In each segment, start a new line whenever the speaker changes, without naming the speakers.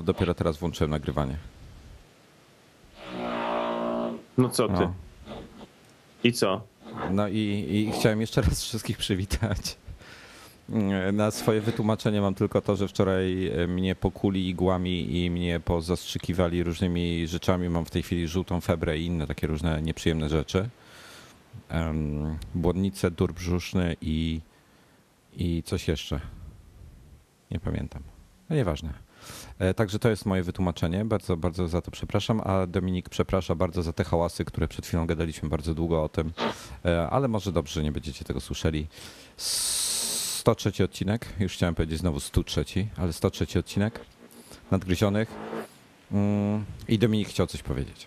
bo dopiero teraz włączyłem nagrywanie.
No co ty?
No.
I co?
No i, i chciałem jeszcze raz wszystkich przywitać. Na swoje wytłumaczenie mam tylko to, że wczoraj mnie pokuli igłami i mnie pozastrzykiwali różnymi rzeczami. Mam w tej chwili żółtą febrę i inne takie różne nieprzyjemne rzeczy. Błonnicę, dur brzuszny i, i coś jeszcze. Nie pamiętam. No nieważne. E, Także to jest moje wytłumaczenie. Bardzo, bardzo za to przepraszam. A Dominik przeprasza bardzo za te hałasy, które przed chwilą gadaliśmy bardzo długo o tym. E, Ale może dobrze, że nie będziecie tego słyszeli. 103 odcinek, już chciałem powiedzieć znowu 103, ale 103 odcinek nadgryzionych. Mm, I Dominik chciał coś powiedzieć.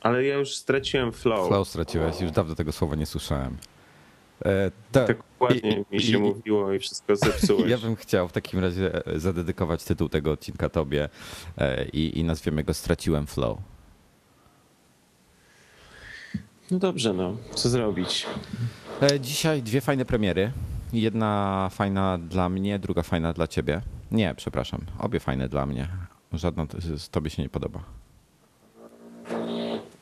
Ale ja już straciłem flow.
Flow straciłeś, już dawno tego słowa nie słyszałem. E, to-
Dokładnie
i-
mi się
i-
mówiło i wszystko zepsułeś.
Ja bym chciał w takim razie e, zadedykować tytuł tego odcinka tobie e, i, i nazwiemy go Straciłem Flow.
No dobrze, no. Co zrobić?
Dzisiaj dwie fajne premiery. Jedna fajna dla mnie, druga fajna dla ciebie. Nie, przepraszam, obie fajne dla mnie. Żadna z tobie się nie podoba.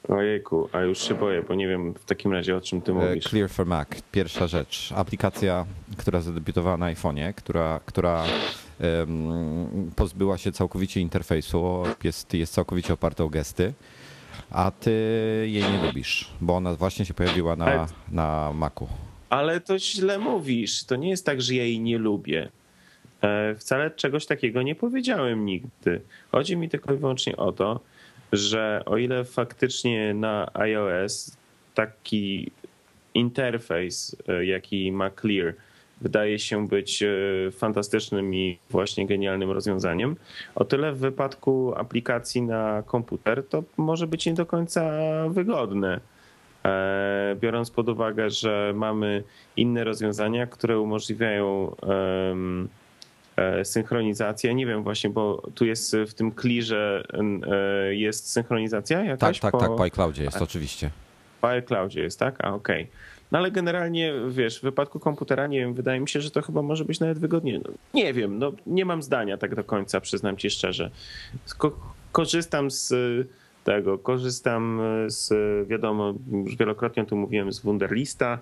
Ojejku, a już się boję, bo nie wiem w takim razie o czym ty
E,
mówisz.
Clear for Mac, pierwsza rzecz. Aplikacja, która zadebiutowała na iPhone'ie, która, która em, pozbyła się całkowicie interfejsu, jest, jest całkowicie oparta o gesty, a ty jej nie lubisz, bo ona właśnie się pojawiła na, na Macu.
Ale to źle mówisz. To nie jest tak, że ja jej nie lubię. E, Wcale czegoś takiego nie powiedziałem nigdy. Chodzi mi tylko i wyłącznie o to, że o ile faktycznie na iOS taki interfejs, e, jaki ma Clear, wydaje się być e, fantastycznym i właśnie genialnym rozwiązaniem, o tyle w wypadku aplikacji na komputer to może być nie do końca wygodne. E, biorąc pod uwagę, że mamy inne rozwiązania, które umożliwiają e, synchronizację. Nie wiem właśnie, bo tu jest w tym klirze e, jest synchronizacja
Tak,
jakaś?
tak,
po,
tak, po iCloudzie jest oczywiście.
po iCloudzie jest, tak? A okej. No ale generalnie, wiesz, w wypadku komputera, nie wiem, wydaje mi się, że to chyba może być nawet wygodniej. No, nie wiem, no nie mam zdania tak do końca, przyznam ci szczerze. Ko- korzystam z y, tego, korzystam z, wiadomo, już wielokrotnie tu mówiłem, z Wunderlista.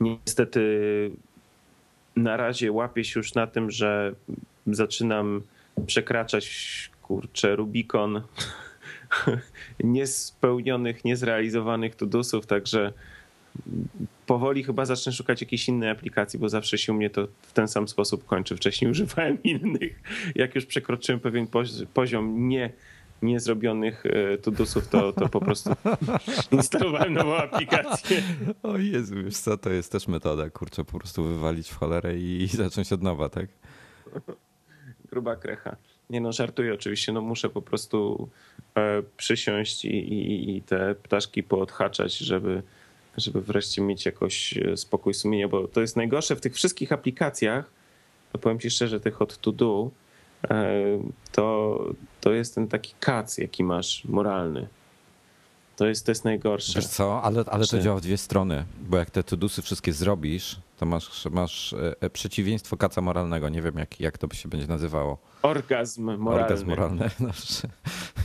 Niestety na razie łapię się już na tym, że zaczynam przekraczać, kurczę, Rubikon niespełnionych, niezrealizowanych tudusów, także powoli chyba zacznę szukać jakiejś innej aplikacji, bo zawsze się u mnie to w ten sam sposób kończy. Wcześniej używałem innych. Jak już przekroczyłem pewien poz- poziom nie niezrobionych e, tudusów, to, to po prostu instalowałem nową aplikację.
O Jezu, wiesz co, to jest też metoda, kurczę, po prostu wywalić w cholerę i zacząć od nowa, tak?
Gruba krecha. Nie no, żartuję oczywiście, no muszę po prostu e, przysiąść i, i, i te ptaszki poodhaczać, żeby, żeby wreszcie mieć jakoś e, spokój sumienia, bo to jest najgorsze w tych wszystkich aplikacjach, to powiem ci szczerze, tych od to do, e, to, to jest ten taki kac, jaki masz, moralny. To jest, to jest najgorsze.
Wiesz co, ale, ale to działa w dwie strony, bo jak te tudusy wszystkie zrobisz, to masz, masz e, przeciwieństwo kaca moralnego. Nie wiem, jak, jak to by się będzie nazywało.
Orgazm moralny.
Orgazm moralny. No,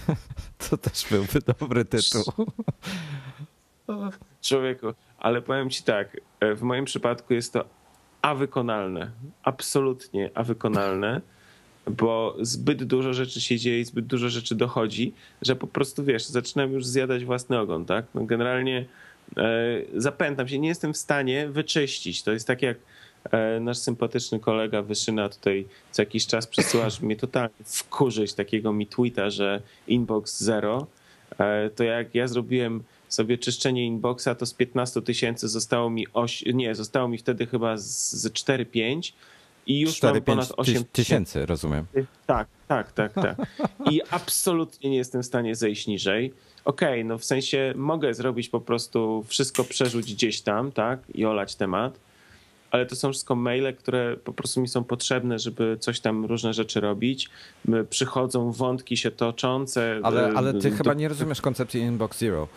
to też byłby dobry tytuł.
Człowieku, ale powiem ci tak, e, w moim przypadku jest to awykonalne, absolutnie awykonalne, bo zbyt dużo rzeczy się dzieje i zbyt dużo rzeczy dochodzi, że po prostu wiesz, zaczynam już zjadać własny ogon, tak? No generalnie e, zapętam się, nie jestem w stanie wyczyścić. To jest tak jak e, nasz sympatyczny kolega Wyszyna tutaj co jakiś czas przesyła, żeby mnie totalnie wkurzyć takiego mi tweeta, że inbox zero, e, to jak ja zrobiłem sobie czyszczenie inboxa, to z 15 tysięcy zostało mi nie, zostało mi wtedy chyba z 4-5 i już mam
4-5
ponad 8
tyś- tysięcy, rozumiem.
tak, tak, tak, tak. I absolutnie nie jestem w stanie zejść niżej. Okej, no w sensie mogę zrobić po prostu wszystko przerzuć gdzieś tam, tak, i olać temat, ale to są wszystko maile, które po prostu mi są potrzebne, żeby coś tam, różne rzeczy robić. M- Przychodzą wątki się toczące.
Ale, ale ty chyba nie rozumiesz koncepcji Inbox Zero.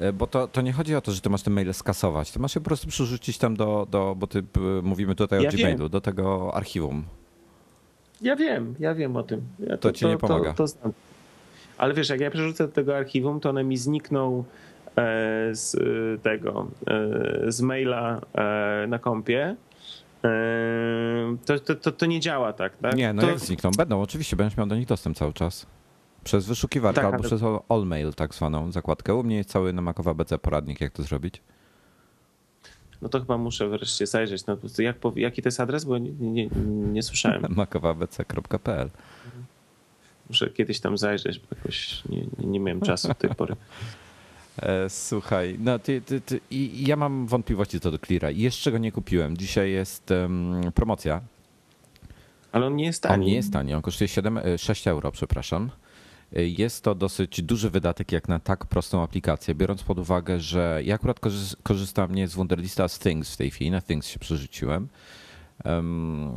E, Bo to, to nie chodzi o to, że ty masz te maile skasować. Ty masz je po prostu przerzucić tam do, do bo ty, mówimy tutaj
Ja
o Gmailu,
wiem.
do tego archiwum.
Ja wiem, ja wiem o tym. Ja
to, to ci nie pomaga.
To, to Ale wiesz, jak ja przerzucę do tego archiwum, to one mi znikną e, z tego, e, z maila na kompie. To, to, to, nie działa tak, tak?
Nie, no
to...
jak znikną? Będą, oczywiście, będziesz miał do nich dostęp cały czas. Przez wyszukiwarkę tak, albo przez AllMail, tak zwaną zakładkę. U mnie jest cały na Macowa BC poradnik, jak to zrobić.
No to chyba muszę wreszcie zajrzeć. No, jak, jaki to jest adres? Bo nie, nie, nie słyszałem.
makowabc.pl
Muszę kiedyś tam zajrzeć, bo jakoś nie, nie miałem czasu do tej pory.
E, słuchaj, no ty, ty, ty, i ja mam wątpliwości co do Cleara. Jeszcze go nie kupiłem. Dzisiaj jest um, promocja.
Ale on nie jest tani.
On nie jest tani, on kosztuje 7, 6 e, euro, przepraszam. Jest to dosyć duży wydatek jak na tak prostą aplikację, biorąc pod uwagę, że ja akurat korzystam nie z Wunderlista, z Things w tej chwili, na Things się przerzuciłem.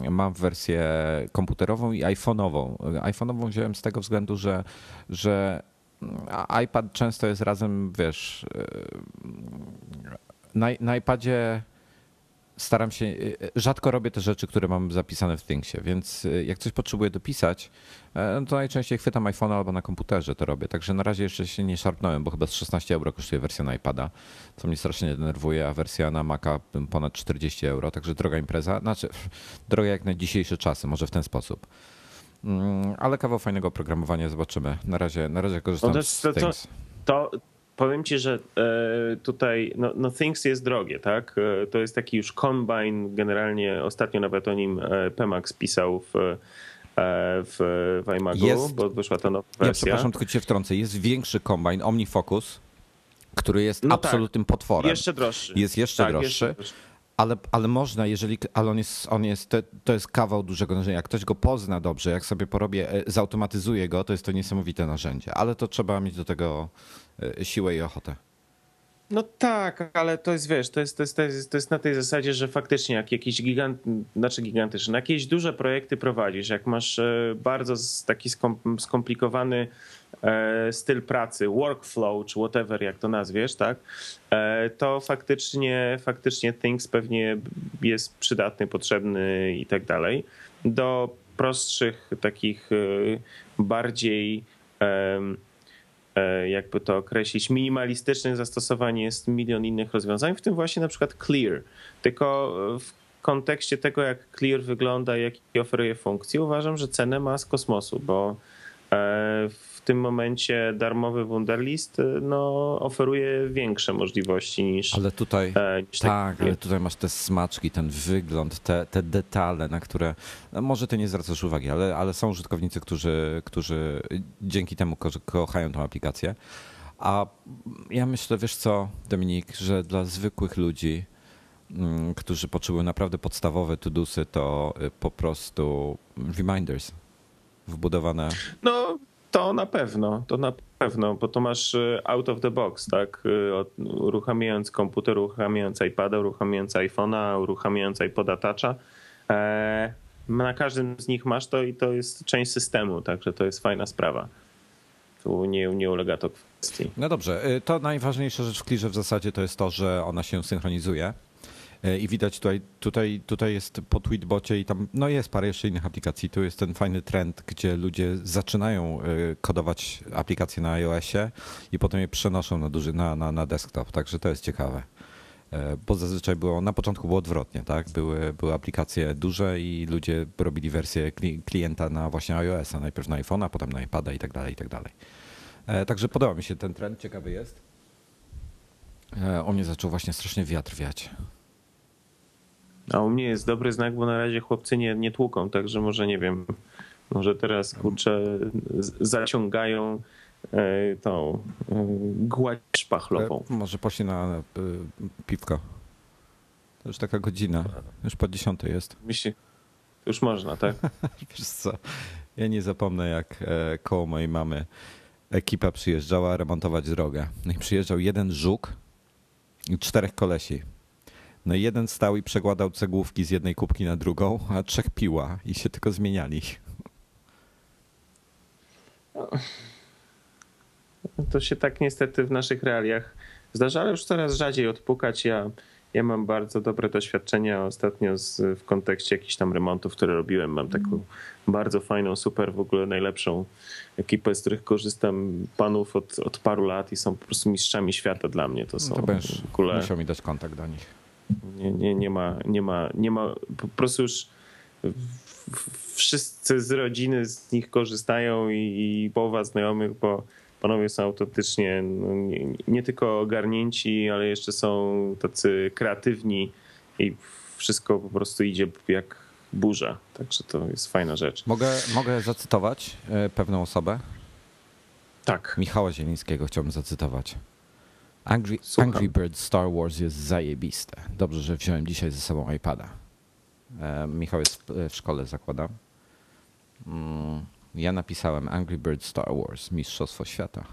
Mam wersję komputerową i iPhone'ową. iPhone'ową wziąłem z tego względu, że, że iPad często jest razem, wiesz, na, na iPadzie staram się, y, y, rzadko robię te rzeczy, które mam zapisane w Thingsie, więc y, jak coś potrzebuję dopisać, e, no to najczęściej chwytam iPhone'a albo na komputerze to robię. Także na razie jeszcze się nie szarpnąłem, bo chyba z 16 euro kosztuje wersja na iPada, co mnie strasznie denerwuje, a wersja na Maca ponad 40 euro, także droga impreza, znaczy droga jak na dzisiejsze czasy, może w ten sposób. Mm, ale kawał fajnego oprogramowania zobaczymy. Na razie, na razie korzystam no z Things.
To, to, powiem ci, że e, tutaj no, no Things jest drogie, tak? E, to jest taki już combine, generalnie ostatnio nawet o nim e, Pemax pisał w, w, w iMagu, jest, bo wyszła ta nowa wersja. Ja
przepraszam, tylko cię wtrącę. Jest większy combine, OmniFocus, który jest no tak. absolutnym tak. potworem.
Jeszcze droższy.
Jest jeszcze tak, droższy. Jeszcze droższy. Ale, ale można, jeżeli, ale on jest, on jest to, to, jest kawał dużego narzędzia. Jak ktoś go pozna dobrze, jak sobie porobię, zautomatyzuje go, to jest to niesamowite narzędzie. Ale to trzeba mieć do tego E, siłę i ochotę.
No tak, ale to jest, wiesz, to jest, to jest, to jest, to jest na tej zasadzie, że faktycznie jak jakiś gigant, znaczy gigantyczny, jakieś duże projekty prowadzisz, jak masz e, bardzo taki skomplikowany e, styl pracy, workflow, czy whatever, jak to nazwiesz, tak, to faktycznie, faktycznie Things pewnie jest przydatny, potrzebny i tak dalej. Do prostszych, takich bardziej E, jakby to określić, minimalistycznych zastosowań jest milion innych rozwiązań, w tym właśnie na przykład Clear. Tylko w kontekście tego, jak Clear wygląda, jakie oferuje funkcje, uważam, że cenę ma z kosmosu, bo e, w w tym momencie darmowy Wunderlist y, no, oferuje większe możliwości niż.
Ale tutaj, e, niż tak, ale tutaj masz te smaczki, ten wygląd, te, te detale, na które no może ty nie zwracasz uwagi, ale, ale są użytkownicy, którzy, którzy dzięki temu ko kochają tę aplikację. A ja myślę, wiesz co, Dominik, że dla zwykłych ludzi, mm, którzy potrzebują naprawdę podstawowe tudusy, to y, po prostu reminders wbudowane.
No, to na pewno, to na pewno, bo to masz y, out of the box, tak? Y, uruchamiając komputer, uruchamiając iPada, uruchamiając iPhone'a, uruchamiając iPoda Toucha. E, na każdym z nich masz to i to jest część systemu, także to jest fajna sprawa. Tu nie, nie ulega to kwestii.
No dobrze, y, to najważniejsza rzecz w Clearze w zasadzie to jest to, że ona się synchronizuje. E, I widać tutaj, tutaj, tutaj jest po Tweetbocie i tam no jest parę jeszcze innych aplikacji. Tu jest ten fajny trend, gdzie ludzie zaczynają e, kodować aplikacje na iOSie i potem je przenoszą na, duży, na, na, na desktop. Także to jest ciekawe. E, bo zazwyczaj było, na początku było odwrotnie, tak? Były, były aplikacje duże i ludzie robili wersję klienta na właśnie iOS-a, najpierw na iPhone'a, potem na iPada i tak dalej, i tak dalej. Także podoba mi się ten trend, ciekawy jest. O mnie zaczął właśnie strasznie wiatr wiać.
A u mnie jest dobry znak, bo na razie chłopcy nie, nie tłuką, także może nie wiem, może teraz kurczę zaciągają e, tą e, gładź szpachlową.
E, może poszli na piwko. To już taka godzina, już po dziesiątej jest.
Myśli, już można, tak?
Wiesz co, ja nie zapomnę jak koło mojej mamy ekipa przyjeżdżała remontować drogę. No i przyjeżdżał jeden żuk i czterech kolesi no i jeden stał i przekładał cegłówki z jednej kubki na drugą, a trzech piła i się tylko zmieniali.
To się tak niestety w naszych realiach zdarza, ale już coraz rzadziej odpukać. Ja, ja mam bardzo dobre doświadczenia ostatnio z, w kontekście jakichś tam remontów, które robiłem. Mam taką bardzo fajną, super, w ogóle najlepszą ekipę, z których korzystam panów od, od paru lat i są po prostu mistrzami świata dla mnie. To są
To będziesz
w ogóle...
musiał mi dać kontakt do nich.
Nie, nie, nie, ma, nie, ma, nie ma, po prostu już wszyscy z rodziny z nich korzystają i, i połowa znajomych, bo panowie są autentycznie no, nie, nie tylko ogarnięci, ale jeszcze są tacy kreatywni i wszystko po prostu idzie jak burza. Także to jest fajna rzecz.
Mogę, mogę zacytować e, pewną osobę?
Tak.
Michała Zielińskiego chciałbym zacytować. Angry,
Słucham.
Angry Bird Star Wars jest zajebiste. Dobrze, że wziąłem dzisiaj ze sobą iPada. E, Michał jest w, w szkole, zakładam. Mm, Ja napisałem Angry Bird Star Wars, Mistrzostwo Świata.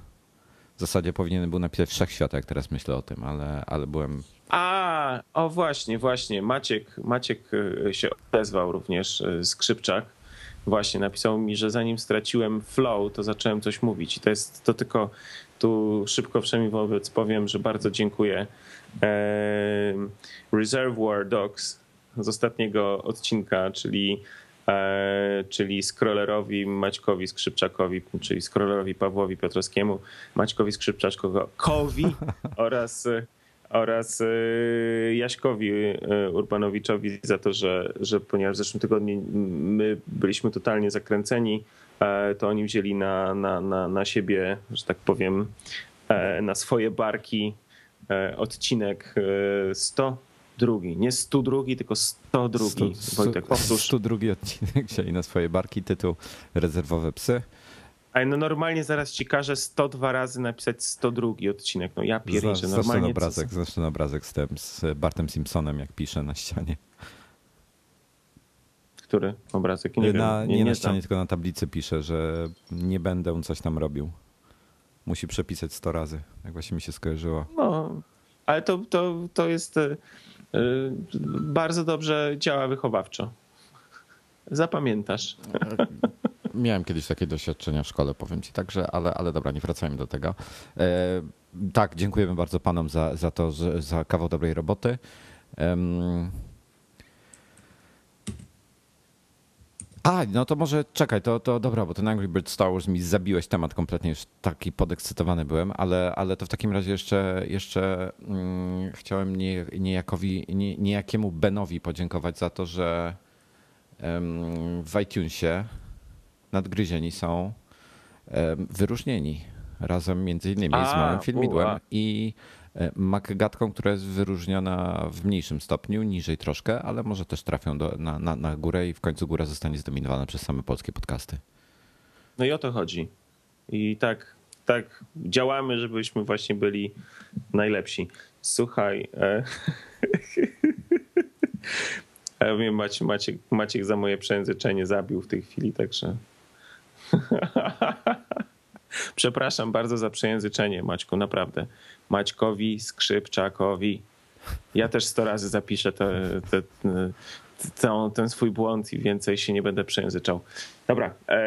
W zasadzie powinienem był napisać Wszechświata, jak teraz myślę o tym, ale, ale byłem...
A, o właśnie, właśnie. Maciek, Maciek e, się odezwał również, e, Skrzypczak. Właśnie napisał mi, że zanim straciłem flow, to zacząłem coś mówić. I to jest to tylko tu szybko wszemi wobec powiem, że bardzo dziękuję. Reservoir Dogs z ostatniego odcinka, czyli e, czyli Scrollerowi, Maćkowi Skrzypczakowi, czyli Scrollerowi Pawłowi Piotrowskiemu, Maćkowi Skrzypczakowi oraz oraz e, Jaśkowi e, Urbanowiczowi za to, że, że ponieważ w zeszłym tygodniu my byliśmy totalnie zakręceni, to oni wzięli na, na, na, na siebie, że tak powiem, e, na swoje barki e, odcinek e, 102. Nie 102, tylko 102. Wojtek, powtórz.
102 odcinek wzięli na swoje barki, tytuł Rezerwowe psy.
Ale no normalnie zaraz ci każę 102 razy napisać 102 odcinek. No ja
ten
normalnie.
obrazek, znasz ten obrazek z, tym, z Bartem Simpsonem, jak pisze na ścianie.
Który obrazek? Nie,
na,
wiem,
nie,
nie,
na
nie
ścianie,
znam.
tylko na tablicy pisze, że nie będę coś tam robił. Musi przepisać 100 razy. Jak właśnie mi się skojarzyło.
No, ale to, to, to jest e, bardzo dobrze działa wychowawczo. Zapamiętasz.
Miałem kiedyś takie doświadczenia w szkole, powiem ci także, ale, ale dobra, nie wracajmy do tego. E, tak, dziękujemy bardzo panom za, za to, że, za kawał dobrej roboty. A, no to może czekaj, to, to dobra, bo ten Angry Bird Star Wars mi zabiłeś temat kompletnie, już taki podekscytowany byłem, ale, ale to w takim razie jeszcze, jeszcze mm, chciałem nie, niejakowi, nie, niejakiemu Benowi podziękować za to, że w iTunesie nadgryzieni są wyróżnieni razem między innymi z
A,
moim filmidłem i MacGatką, która jest wyróżniona w mniejszym stopniu, niżej troszkę, ale może też trafią do, na, na, na górę i w końcu góra zostanie zdominowana przez same polskie podcasty.
No i o to chodzi. I tak, tak działamy, żebyśmy właśnie byli najlepsi. Słuchaj. E... Ja mnie Maciek, Maciek, Maciek za moje przejęzyczenie zabił w tej chwili, także. Przepraszam bardzo za przejęzyczenie, Maćku, naprawdę. Maćkowi, Skrzypczakowi. Ja też sto razy zapiszę te, te, te, ten, swój błąd i więcej się nie będę przejęzyczał. Dobra, e,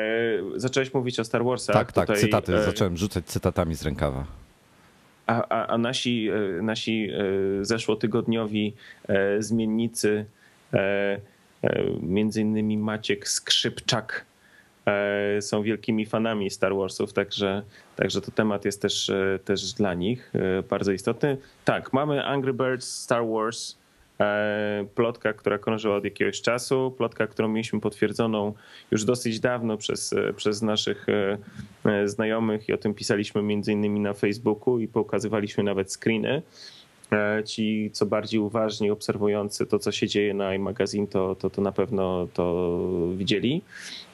zacząłeś mówić o Star Warsach.
Tak, tak,
Tutaj,
cytaty.
e,
Zacząłem rzucać cytatami z rękawa.
a, a, a nasi, e, nasi e, zeszłotygodniowi e, zmiennicy, między innymi Maciek Skrzypczak, są wielkimi fanami Star Warsów, także, także to temat jest też, e, też dla nich e, bardzo istotny. Tak, mamy Angry Birds Star Wars, e, plotka, która krążyła od jakiegoś czasu, plotka, którą mieliśmy potwierdzoną już dosyć dawno przez, e, przez naszych e, e, znajomych i o tym pisaliśmy między innymi na Facebooku i pokazywaliśmy nawet screeny. E, Ci, co bardziej uważni, obserwujący to, co się dzieje na iMagazine, to, to, to na pewno to widzieli.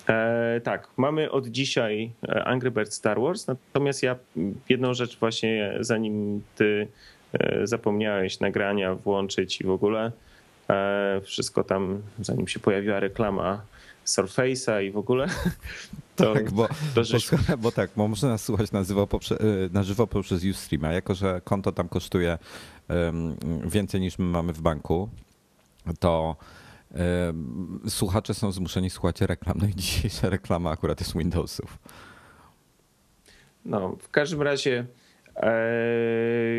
E, tak, mamy od dzisiaj e, Angry Birds Star Wars, natomiast ja jedną rzecz właśnie, zanim ty e, zapomniałeś nagrania włączyć i w ogóle e, wszystko tam, zanim się pojawiła reklama Surface'a i w ogóle, to,
tak, bo,
to
bo, bo tak, bo można nas słuchać na żywo, poprze, y, na żywo poprzez Ustream, a jako, że konto tam kosztuje um, więcej niż my mamy w banku, to słuchacze są zmuszeni słuchać reklam. No i dzisiejsza reklama akurat jest Windowsów.
No, w każdym razie e,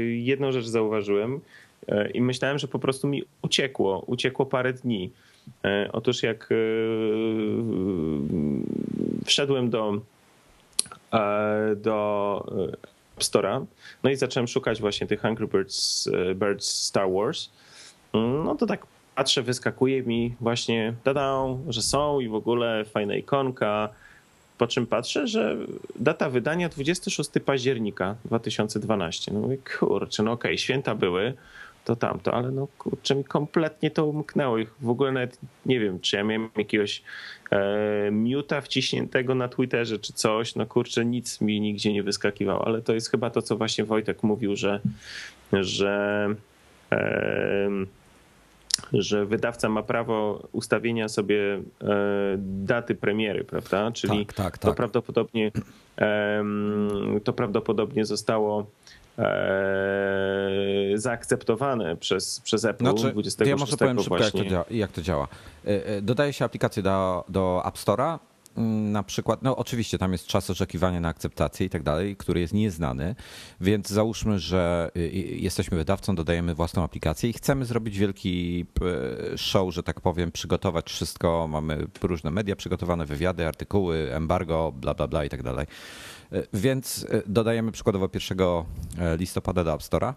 jedną rzecz zauważyłem. i myślałem, że po prostu mi uciekło, uciekło parę dni. Otóż jak wszedłem do, do App Store'a, no i zacząłem szukać właśnie tych Angry Birds, Birds Star Wars, no to tak patrzę, wyskakuje mi właśnie, dadą, że są i w ogóle fajna ikonka, po czym patrzę, że data wydania 26 października 2012. No mówię, kurczę, no okej, okay, święta były, to tamto, ale no kurczę, mi kompletnie to umknęło. W ogóle nawet nie wiem, czy ja miałem jakiegoś e, miuta wciśniętego na Twitterze czy coś. No kurczę, nic mi nigdzie nie wyskakiwało, ale to jest chyba to, co właśnie Wojtek mówił, że, że e, że wydawca ma prawo ustawienia sobie e, daty premiery, prawda? Czyli tak, tak, tak. to prawdopodobnie to prawdopodobnie zostało e, zaakceptowane przez, przez Apple znaczy, 26
Ja może powiem szybko, jak to, działa, jak to działa. E, dodaje się aplikację do, do App Store'a, na przykład, no oczywiście tam jest czas oczekiwania na akceptację i tak dalej, który jest nieznany, więc załóżmy, że y, y, jesteśmy wydawcą, dodajemy własną aplikację i chcemy zrobić wielki show, że tak powiem, przygotować wszystko, mamy różne media przygotowane, wywiady, artykuły, embargo, bla, bla, bla i tak dalej. Y, więc dodajemy przykładowo 1 listopada do App Store'a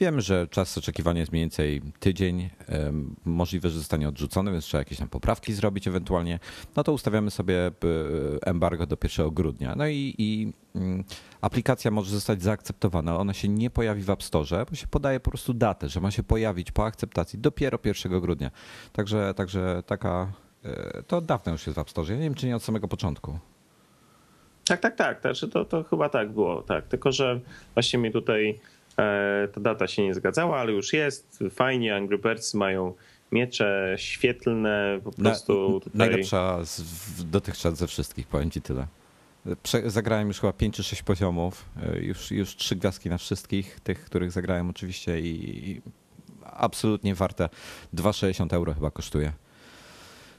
Wiem, że czas oczekiwania jest mniej więcej tydzień. Możliwe, że zostanie odrzucony, więc trzeba jakieś tam poprawki zrobić ewentualnie. No to ustawiamy sobie e, embargo do 1 grudnia. No i, i mm, aplikacja może zostać zaakceptowana. Ona się nie pojawi w App Store, bo się podaje po prostu datę, że ma się pojawić po akceptacji dopiero 1 grudnia. Także, także taka. E, to dawno już jest w App Store. Ja nie wiem, czy nie od samego początku.
Tak, tak, tak. Znaczy to, to chyba tak było, tak. Tylko, że właśnie mi tutaj ta data się nie zgadzała, ale już jest. Fajnie, Angry Birds mają miecze świetlne, po prostu
Na, tutaj... Najlepsza z, dotychczas ze wszystkich, powiem ci tyle. Prze zagrałem już chyba 5 czy 6 poziomów, e, już, już 3 gwiazdki na wszystkich, tych, których zagrałem oczywiście i, i absolutnie warte 2,60 euro chyba kosztuje.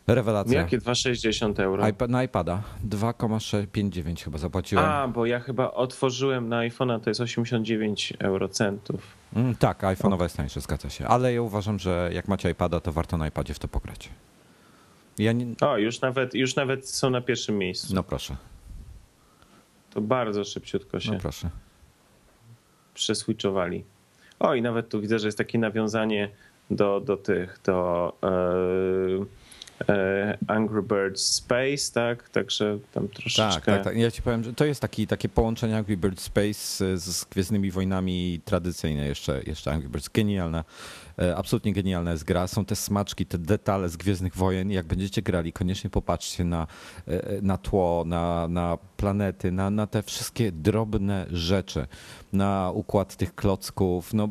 Rewelacja.
Jakie 2,60 euro?
na iPada 2,59 chyba zapłaciłem.
A, bo ja chyba otworzyłem na iPhone'a, to jest 89 eurocentów.
Mm, tak, iPhone'owa jest tańsze, zgadza się. Ale ja uważam, że jak macie iPada, to warto na iPadzie w to pograć.
Ja nie... O, już nawet, już nawet są na pierwszym miejscu.
No proszę.
To bardzo szybciutko się.
No proszę.
Przeswitchowali. O, i nawet tu widzę, że jest takie nawiązanie do, do tych, do. Yy Angry Birds Space, tak? Także tam troszeczkę...
Tak, tak, tak. Ja ci powiem, że to jest taki, takie połączenie Angry Birds Space z, z Gwiezdnymi Wojnami tradycyjne jeszcze, jeszcze Angry Birds. Genialna, e, absolutnie genialna jest gra. Są te smaczki, te detale z Gwiezdnych Wojen. Jak będziecie grali, koniecznie popatrzcie na, e, na tło, na, na planety, na, na te wszystkie drobne rzeczy, na układ tych klocków. No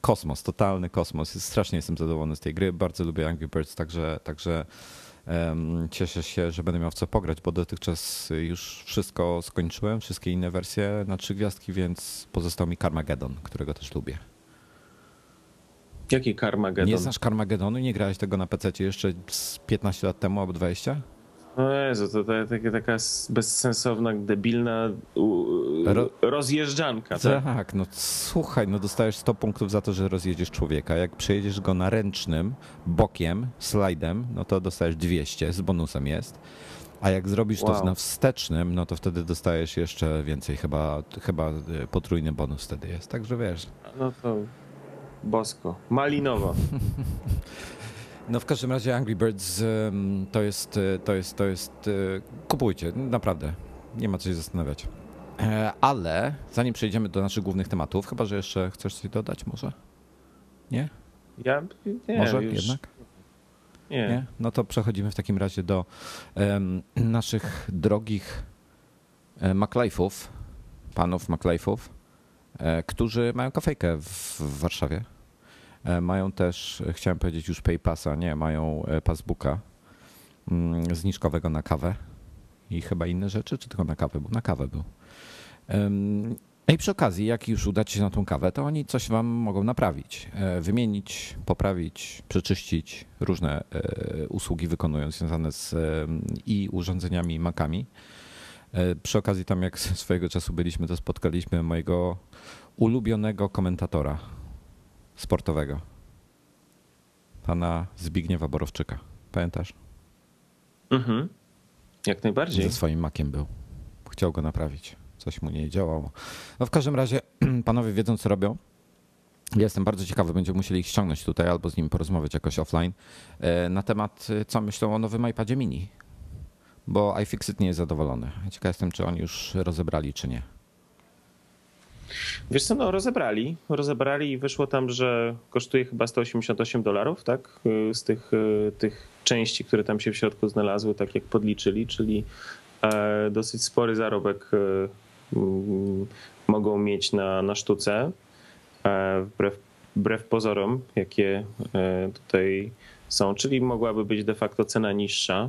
kosmos, totalny kosmos. Strasznie jestem zadowolony z tej gry. Bardzo lubię Angry Birds, także, także Cieszę się, że będę miał w co pograć, bo dotychczas już wszystko skończyłem, wszystkie inne wersje na trzy gwiazdki, więc pozostał mi Carmageddon, którego też lubię.
Jaki Carmageddon?
Nie znasz Carmageddonu? Nie grałeś tego na PC jeszcze 15 lat temu albo 20?
O Jezu, to, to, to taka bezsensowna, debilna Ro... rozjeżdżanka.
Tak? tak, no słuchaj, no dostajesz 100 punktów za to, że rozjedziesz człowieka. Jak przejedziesz go na ręcznym, bokiem, slajdem, no to dostajesz 200, z bonusem jest. A jak zrobisz wow. to na wstecznym, no to wtedy dostajesz jeszcze więcej, chyba, chyba y, potrójny bonus wtedy jest. Także wiesz.
No to bosko. Malinowo.
No w każdym razie Angry Birds to jest, e, to jest, to jest, e, kupujcie, naprawdę, nie ma co się zastanawiać. E, ale zanim przejdziemy do naszych głównych tematów, chyba że jeszcze chcesz coś dodać może? Nie?
Ja nie,
Może
już...
jednak?
Nie. nie.
No to przechodzimy w takim razie do um, naszych drogich MacLife'ów, panów MacLife'ów, którzy mają kafejkę w, Warszawie. E, mają też, e, chciałem powiedzieć już PayPassa, nie, mają e, Passbooka mm, zniżkowego na kawę i chyba inne rzeczy, czy tylko na kawę, bo na kawę był. No i przy okazji, jak już udacie się na tą kawę, to oni coś wam mogą naprawić, wymienić, poprawić, przeczyścić, różne usługi wykonują związane z i urządzeniami Macami. Przy okazji tam jak swojego czasu byliśmy, to spotkaliśmy mojego ulubionego komentatora sportowego. Pana Zbigniewa Borowczyka. Pamiętasz?
Mhm. Jak najbardziej.
Ze swoim makiem był. Chciał go naprawić. Coś mu nie działało. No w każdym razie panowie wiedzą, co robią. Ja jestem bardzo ciekawy, będziemy musieli ich ściągnąć tutaj albo z nim porozmawiać jakoś offline e, na temat, e, co myślą o nowym iPadzie mini. Bo iFixit nie jest zadowolony. Ciekaw jestem, czy oni już rozebrali, czy nie.
Wiesz co, no rozebrali. Rozebrali i wyszło tam, że kosztuje chyba 188 dolarów, tak? Y, z tych, y, tych części, które tam się w środku znalazły, tak jak podliczyli, czyli e, dosyć spory zarobek y, mogą mieć na, na sztuce. E, wbrew, wbrew pozorom, jakie e, tutaj są, czyli mogłaby być de facto cena niższa,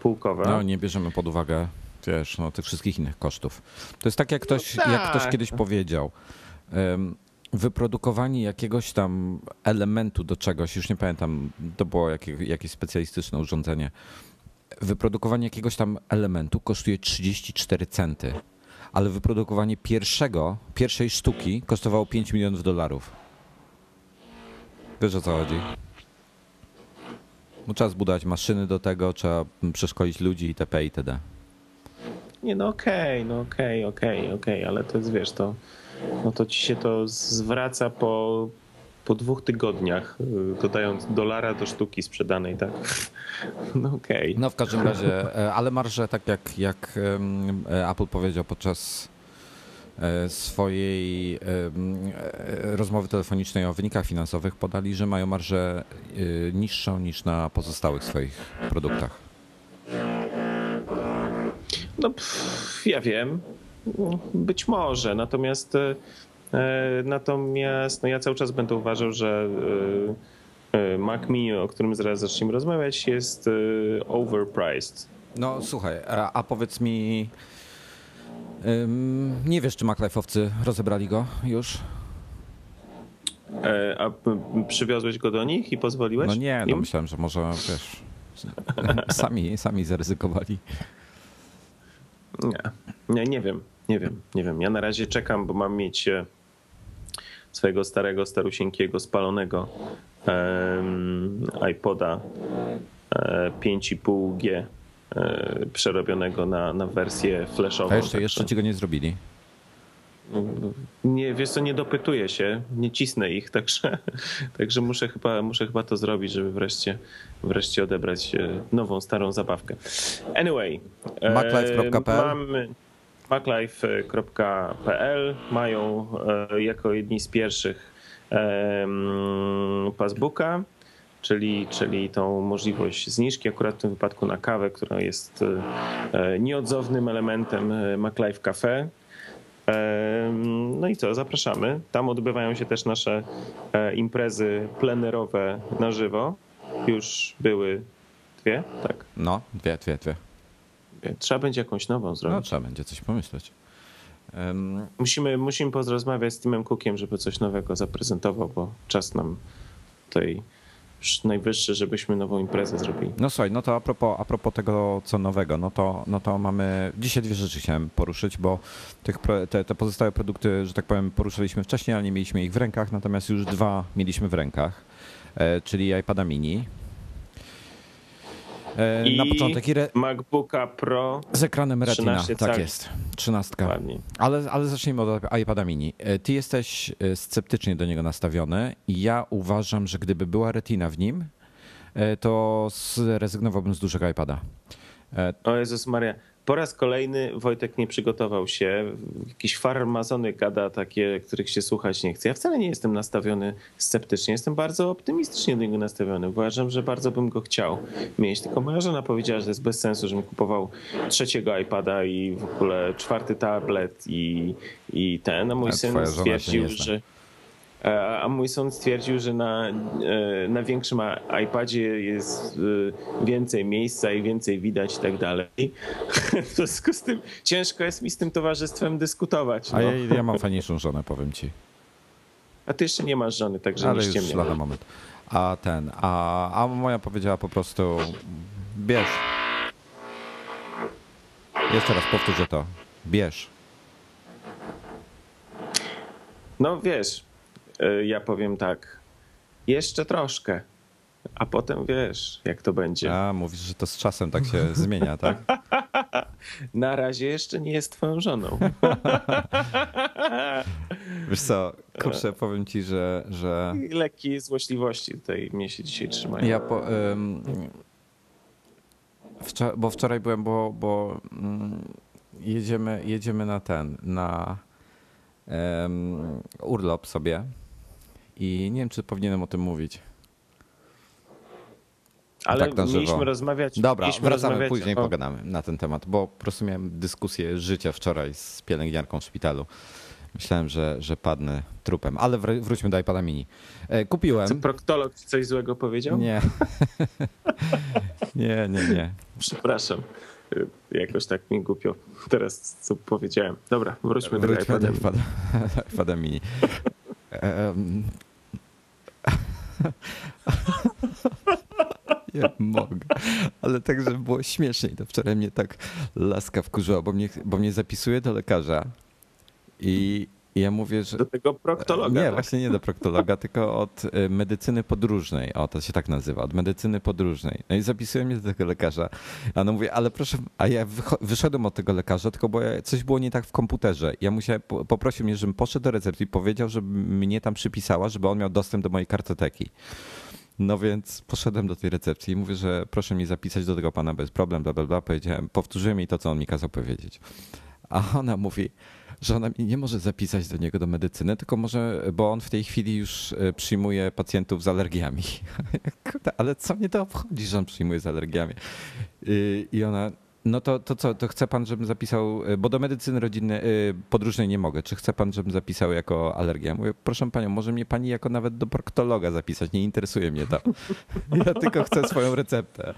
półkowa.
No nie bierzemy pod uwagę wiesz, no, tych wszystkich innych kosztów. To jest tak, jak ktoś, no tak. jak ktoś kiedyś powiedział. Wyprodukowanie jakiegoś tam elementu do czegoś, już nie pamiętam, to było jakie, jakieś specjalistyczne urządzenie. Wyprodukowanie jakiegoś tam elementu kosztuje 34 centy, ale wyprodukowanie pierwszego, pierwszej sztuki kosztowało 5 milionów dolarów. Wiesz o co chodzi? No, trzeba zbudować maszyny do tego, trzeba przeszkolić ludzi itp. itd.
Nie, no okej, okay, no okej, okay, okej, okay, okej, ale to jest, wiesz, to, no to ci się to zwraca po, po dwóch tygodniach, y, dodając dolara do sztuki sprzedanej, tak? No okej.
No w każdym razie, e, ale marże, tak jak, jak e, Apple powiedział podczas swojej rozmowy telefonicznej o wynikach finansowych, podali, że mają marżę niższą niż na pozostałych swoich produktach.
No, pff, ja wiem. Być może. Natomiast e, natomiast no ja cały czas będę uważał, że e, e, Mac Mini, o którym zaraz zaczniemy rozmawiać, jest overpriced.
No słuchaj, a powiedz mi, nie wiesz, czy MacLife'owcy rozebrali go już?
A przywiozłeś go do nich i pozwoliłeś?
No nie, no myślałem, że może wiesz, sami, sami zaryzykowali.
Nie, nie, nie wiem, nie wiem, nie wiem. Ja na razie czekam, bo mam mieć e, swojego starego, starusieńkiego, spalonego um, iPoda 5,5G e, e, przerobionego na, na wersję flashową.
A jeszcze, jeszcze ci go nie zrobili?
Nie, wiesz co, nie dopytuję się, nie cisnę ich, także, także muszę, chyba, muszę chyba to zrobić, żeby wreszcie, wreszcie odebrać nową, starą zabawkę. Anyway.
MacLife.pl
MacLife.pl mają e, jako jedni z pierwszych passbooka, czyli, czyli tą możliwość zniżki, akurat w tym wypadku na kawę, która jest e, nieodzownym elementem e, MacLife Cafe no i co, zapraszamy. Tam odbywają się też nasze e, imprezy plenerowe na żywo. Już były dwie, tak?
No, dwie, dwie, dwie.
Trzeba będzie jakąś nową zrobić.
No, trzeba będzie coś pomyśleć.
Um... Musimy, musimy porozmawiać z Timem Cookiem, żeby coś nowego zaprezentował, bo czas nam tutaj najwyższy, żebyśmy nową imprezę zrobili.
No słuchaj, no to a propos, a propos tego, co nowego, no to, no to mamy, dzisiaj dwie rzeczy chciałem poruszyć, bo tych, te, te pozostałe produkty, że tak powiem, poruszyliśmy wcześniej, ale nie mieliśmy ich w rękach, natomiast już dwa mieliśmy w rękach, e, czyli iPada mini
I na początek i re... MacBooka Pro
z ekranem Retina, tak jest. 13. Ale, ale zacznijmy od iPada mini. E, ty jesteś e, sceptycznie do niego nastawiony i ja uważam, że gdyby była Retina w nim, to zrezygnowałbym z dużego iPada.
O Jezus Maria po raz kolejny Wojtek nie przygotował się. Jakiś farmazony gada takie, których się słuchać nie chce. Ja wcale nie jestem nastawiony sceptycznie. Jestem bardzo optymistycznie do niego nastawiony. Uważam, że bardzo bym go chciał mieć. Tylko moja żona powiedziała, że to jest bez sensu, żebym kupował trzeciego iPada i w ogóle czwarty tablet i, i ten. A mój A syn stwierdził, że E, a mój sąd stwierdził, że na, e, na większym iPadzie jest e, więcej miejsca i więcej widać i tak dalej. W związku z tym ciężko jest mi z tym towarzystwem dyskutować.
No. A ja, ja mam fajniejszą żonę, powiem ci.
A ty jeszcze nie masz żony, także
Ale
nie
już lada moment. A ten, a, a moja powiedziała po prostu bierz. Jeszcze raz powtórzę to. Bierz.
No wiesz, e, ja powiem tak, jeszcze troszkę, a potem wiesz, jak to będzie.
A, mówisz, że to z czasem tak się zmienia, tak?
Na razie jeszcze nie jest twoją żoną.
Wiesz co, kurczę, powiem ci, że... że...
Lekkie złośliwości tutaj mnie się dzisiaj trzymają.
Ja po, um, wczor- bo wczoraj byłem, bo, bo um, jedziemy, jedziemy na ten, na um, urlop sobie i nie wiem, czy powinienem o tym mówić.
Ale
tak żywo.
mieliśmy rozmawiać.
Dobra,
mieliśmy
wracamy
rozmawiać
później,
o...
pogadamy na ten temat, bo po prostu miałem dyskusję życia wczoraj z pielęgniarką w szpitalu. Myślałem, że, że padnę trupem, ale wr- wróćmy do iPada mini. E, Kupiłem.
Co, proktolog coś złego powiedział?
Nie. nie, nie, nie.
Przepraszam. Jakoś tak mi głupio teraz co powiedziałem. Dobra, wróćmy,
Wróćmy
do
do
iPada.
iPada, iPada mini. Nie mogę. Ale tak, żeby było śmieszniej. To wczoraj mnie tak laska wkurzyła, bo mnie, bo mnie zapisuje do lekarza i i ja mówię, że...
Do tego proktologa.
Nie,
tak?
właśnie nie do proktologa, tylko od y, medycyny podróżnej. O, to się tak nazywa, od medycyny podróżnej. No i zapisuję mnie do tego lekarza. A no mówię, ale proszę, a ja wyszedłem od tego lekarza, tylko bo ja, coś było nie tak w komputerze. Ja musiałem, po- poprosił mnie, żebym poszedł do recepcji i powiedział, żeby mnie tam przypisała, żeby on miał dostęp do mojej kartoteki. No więc poszedłem do tej recepcji i mówię, że proszę mi zapisać do tego pana bez problem, bla, bla, bla. Powiedziałem, powtórzyłem jej to, co on mi kazał powiedzieć. A ona mówi, że ona mi nie może zapisać do niego do medycyny, tylko może, bo on w tej chwili już e, przyjmuje pacjentów z alergiami. Ale co mnie to obchodzi, że on przyjmuje z alergiami? I- I ona, no to, to co, to chce pan, żebym zapisał, e, bo do medycyny rodzinnej, e, podróżnej nie mogę. Czy chce pan, żebym zapisał jako alergię? Ja Mówię, proszę panią, może mnie pani jako nawet do proktologa zapisać, nie interesuje mnie to. Ja tylko chcę swoją receptę.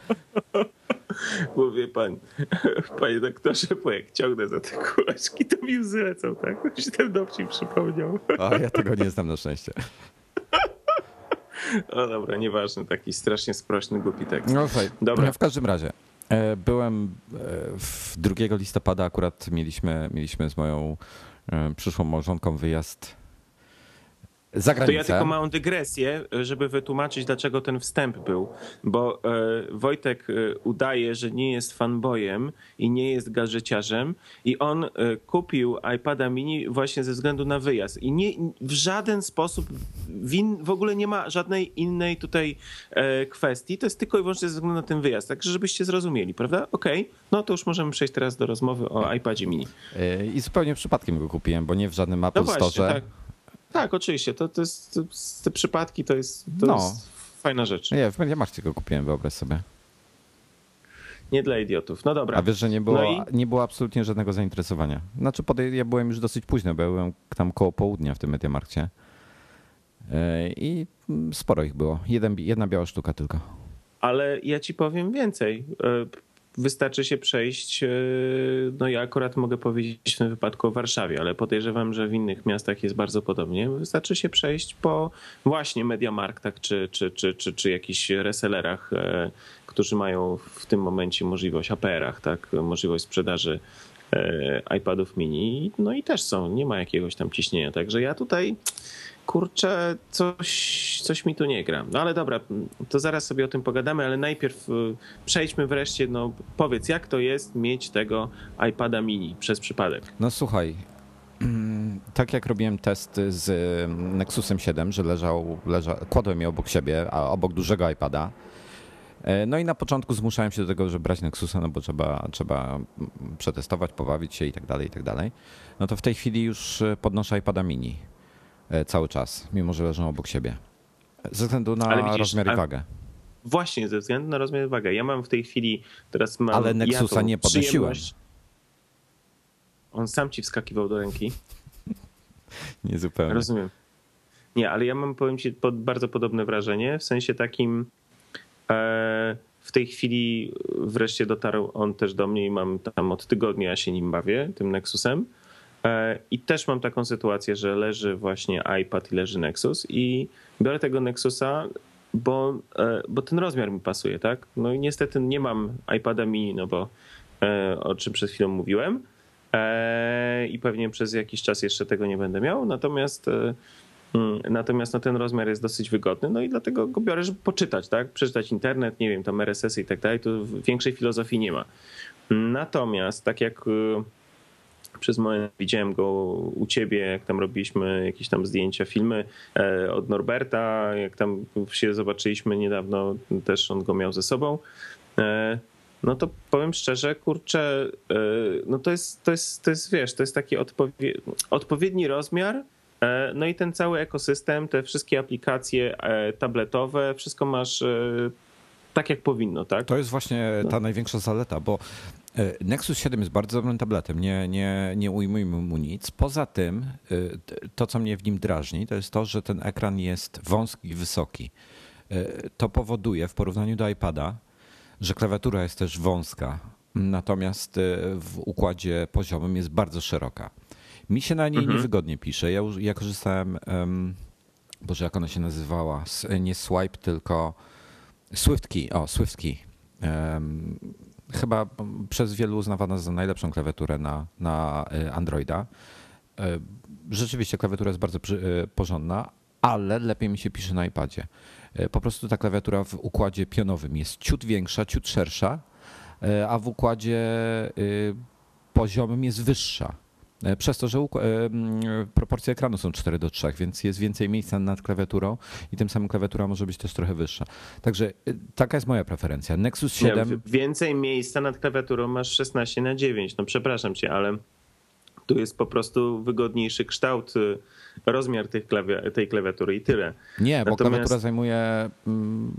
Mówię pan, panie doktorze, bo jak ciągnę za te kółeczki, to mi łzy lecą, tak? Się ten dowcip przypomniał.
A ja tego nie znam na szczęście.
O dobra, nieważne, taki strasznie sprośny, głupi tekst.
No słuchaj,
Dobra.
w każdym razie. e, Byłem e, w 2 listopada, akurat mieliśmy, mieliśmy z moją e, przyszłą małżonką wyjazd
To ja tylko małą dygresję, żeby wytłumaczyć, dlaczego ten wstęp był. Bo e, Wojtek e, udaje, że nie jest fanboyem i nie jest gadżeciarzem i on e, kupił iPada mini właśnie ze względu na wyjazd. I nie, w żaden sposób win, w ogóle nie ma żadnej innej tutaj e, kwestii. To jest tylko i wyłącznie ze względu na ten wyjazd. Także żebyście zrozumieli, prawda? Okej, no to już możemy przejść teraz do rozmowy o iPadzie mini.
E, I zupełnie przypadkiem go kupiłem, bo nie w żadnym Apple
No właśnie,
Store.
tak. Tak, oczywiście. To, to jest, to, te przypadki to jest, to
No.
jest fajna rzecz.
Nie, w Mediamarkcie go kupiłem, wyobraź sobie.
Nie dla idiotów. No dobra.
A wiesz, że nie było,
No i?
nie było absolutnie żadnego zainteresowania. Znaczy, podej- ja byłem już dosyć późno, bo ja byłem tam koło południa w tym Mediamarkcie. E, I sporo ich było. Jeden, jedna biała sztuka tylko.
Ale ja ci powiem więcej. E, Wystarczy się przejść. e, No ja akurat mogę powiedzieć w tym wypadku o Warszawie, ale podejrzewam, że w innych miastach jest bardzo podobnie. Wystarczy się przejść po właśnie Mediamarktach czy, czy, czy, czy, czy jakichś resellerach, e, którzy mają w tym momencie możliwość, APR-ach, tak, możliwość sprzedaży e, iPadów mini. No i też są, nie ma jakiegoś tam ciśnienia. Także ja tutaj kurczę, coś, coś mi tu nie gra. No ale dobra, to zaraz sobie o tym pogadamy, ale najpierw y, przejdźmy wreszcie, no powiedz, jak to jest mieć tego iPada mini przez przypadek?
No słuchaj, tak jak robiłem test z mm, Nexusem 7, że leżał, leżał, kładłem je obok siebie, a obok dużego iPada. E, No i na początku zmuszałem się do tego, żeby brać Nexusa, no bo trzeba, trzeba mm, przetestować, pobawić się i tak dalej, i tak dalej. No to w tej chwili już e, podnoszę iPada mini cały czas, mimo że leżą obok siebie. Ze względu na
widzisz,
rozmiar i wagę.
Właśnie ze względu na rozmiar i wagę. Ja mam w tej chwili, teraz mam
Ale
ja
Nexusa
tą
nie podnosiłem.
On sam ci wskakiwał do ręki.
Nie zupełnie.
Rozumiem. Nie, ale ja mam, powiem ci, pod, bardzo podobne wrażenie, w sensie takim e, w tej chwili wreszcie dotarł on też do mnie i mam tam od tygodnia ja się nim bawię, tym Nexusem. E, I też mam taką sytuację, że leży właśnie iPad i leży Nexus i biorę tego Nexusa, bo, e, bo ten rozmiar mi pasuje, tak? No i niestety nie mam iPada mini, no bo e, o czym przed chwilą mówiłem. I pewnie przez jakiś czas jeszcze tego nie będę miał. Natomiast Mm, natomiast no, ten rozmiar jest dosyć wygodny, no i dlatego go biorę, żeby poczytać, tak? Przeczytać internet, nie wiem, tam RSS i tak dalej, to większej filozofii nie ma. Natomiast tak jak y, przez moment widziałem go u ciebie, jak tam robiliśmy jakieś tam zdjęcia, filmy e, od Norberta, jak tam się zobaczyliśmy niedawno, też on go miał ze sobą. E, no to powiem szczerze, kurczę, e, no to jest, to jest, to jest wiesz, to jest taki odpowie, odpowiedni rozmiar, no i ten cały ekosystem, te wszystkie aplikacje tabletowe, wszystko masz tak jak powinno, tak?
To jest właśnie ta no. największa zaleta, bo Nexus 7 jest bardzo dobrym tabletem, nie, nie, nie ujmujmy mu nic. Poza tym, e, to co mnie w nim drażni, to jest to, że ten ekran jest wąski i wysoki. E, to powoduje w porównaniu do iPada, że klawiatura jest też wąska, natomiast w układzie poziomym jest bardzo szeroka. Mi się na niej mhm. niewygodnie pisze. Ja, ja korzystałem, um, boże jak ona się nazywała, nie Swipe, tylko SwiftKey, o SwiftKey. Um, chyba przez wielu uznawana za najlepszą klawiaturę na, na e, Androida. E, rzeczywiście klawiatura jest bardzo e, porządna, ale lepiej mi się pisze na iPadzie. Po prostu ta klawiatura w układzie pionowym jest ciut większa, ciut szersza, a w układzie poziomym jest wyższa. E, przez to, że e, proporcje ekranu są 4 do 3, więc jest więcej miejsca nad klawiaturą i tym samym klawiatura może być też trochę wyższa. Także e, taka jest moja preferencja. Nexus 7. Nie,
więcej miejsca nad klawiaturą masz 16 na 9. No przepraszam cię, ale tu jest po prostu wygodniejszy kształt, rozmiar tych klawia tej klawiatury i tyle.
Nie, Natomiast... bo klawiatura zajmuje. Mm,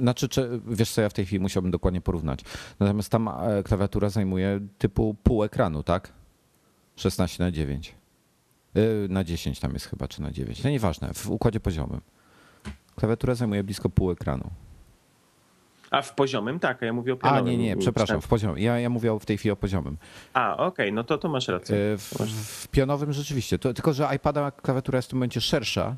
znaczy, czy, wiesz co, ja w tej chwili musiałbym dokładnie porównać. Natomiast tam klawiatura zajmuje typu pół ekranu, tak? 16 na 9. Y, na 10 tam jest chyba, czy na 9. No nieważne, w układzie poziomym. Klawiatura zajmuje blisko pół ekranu.
A w poziomym? Tak, a ja mówię o pionowym.
A nie, nie, przepraszam, w poziomym. Ja, ja mówię w tej chwili o poziomym.
A, okej, okay, no to, to masz rację.
Y, w, w pionowym rzeczywiście. To, tylko, że iPada klawiatura jest w tym momencie szersza,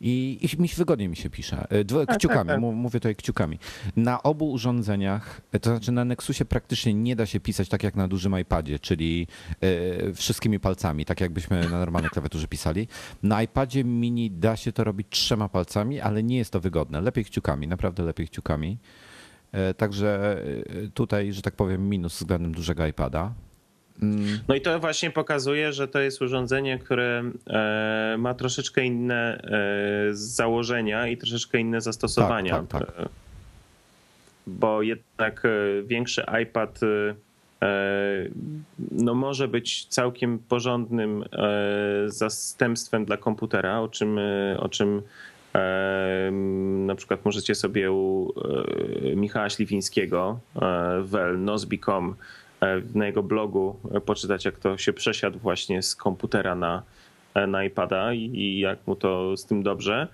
i, i mi wygodnie mi się pisze. E, Dwo, tak, kciukami, tak, tak. mówię tutaj kciukami. Na obu urządzeniach, e, to znaczy na Nexusie praktycznie nie da się pisać tak jak na dużym iPadzie, czyli y, wszystkimi palcami, tak jakbyśmy na normalnej klawiaturze pisali. Na iPadzie mini da się to robić trzema palcami, ale nie jest to wygodne. Lepiej kciukami, naprawdę lepiej kciukami. Także tutaj, że tak powiem, minus względem dużego iPada.
No i to właśnie pokazuje, że to jest urządzenie, które e, ma troszeczkę inne e, założenia i troszeczkę inne zastosowania. Tak, tak, tak. Bo jednak e, większy iPad no może być całkiem porządnym zastępstwem dla komputera, o czym, o czym na przykład możecie sobie u Michała Śliwińskiego w nozbi.com E, na jego blogu e, poczytać, jak to się przesiadł właśnie z komputera na, e, na iPada i jak mu to z tym dobrze.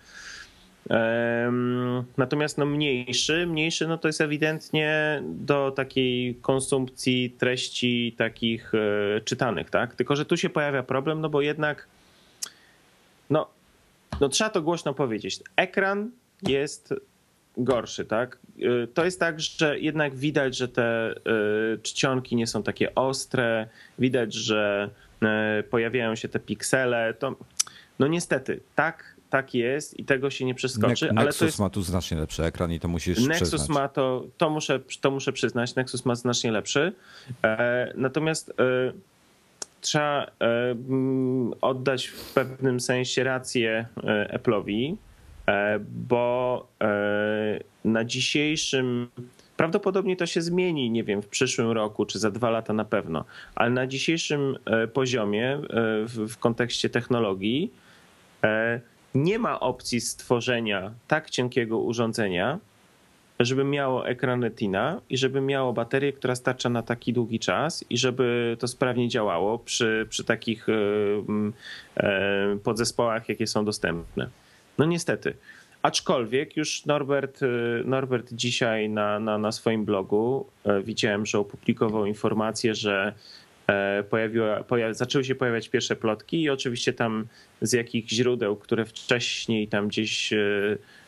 Natomiast no mniejszy, mniejszy no to jest ewidentnie do takiej konsumpcji treści takich czytanych, tak? Tylko, że tu się pojawia problem, no bo jednak no, no trzeba to głośno powiedzieć. Ekran jest gorszy, tak? Y, to jest tak, że jednak widać, że te y, czcionki nie są takie ostre, widać, że y, pojawiają się te piksele. To, no niestety, tak, tak jest i tego się nie przeskoczy. Ne-
ale Nexus
jest...
ma tu znacznie lepszy ekran i to musisz
Nexus
przyznać.
ma to, to muszę, to muszę przyznać, Nexus ma znacznie lepszy. E, natomiast e, trzeba e, oddać w pewnym sensie rację Apple'owi, bo e, na dzisiejszym Prawdopodobnie to się zmieni, nie wiem, w przyszłym roku czy za dwa lata na pewno, ale na dzisiejszym e, poziomie w, kontekście technologii nie ma opcji stworzenia tak cienkiego urządzenia, żeby miało ekran Retina i żeby miało baterię, która starcza na taki długi czas i żeby to sprawnie działało przy, przy takich podzespołach, jakie są dostępne. No niestety. Aczkolwiek już Norbert, y, Norbert dzisiaj na, na, na swoim blogu e, widziałem, że opublikował informację, że e, pojawiła, pojawi, zaczęły się pojawiać pierwsze plotki i oczywiście tam z jakich źródeł, które wcześniej tam gdzieś e,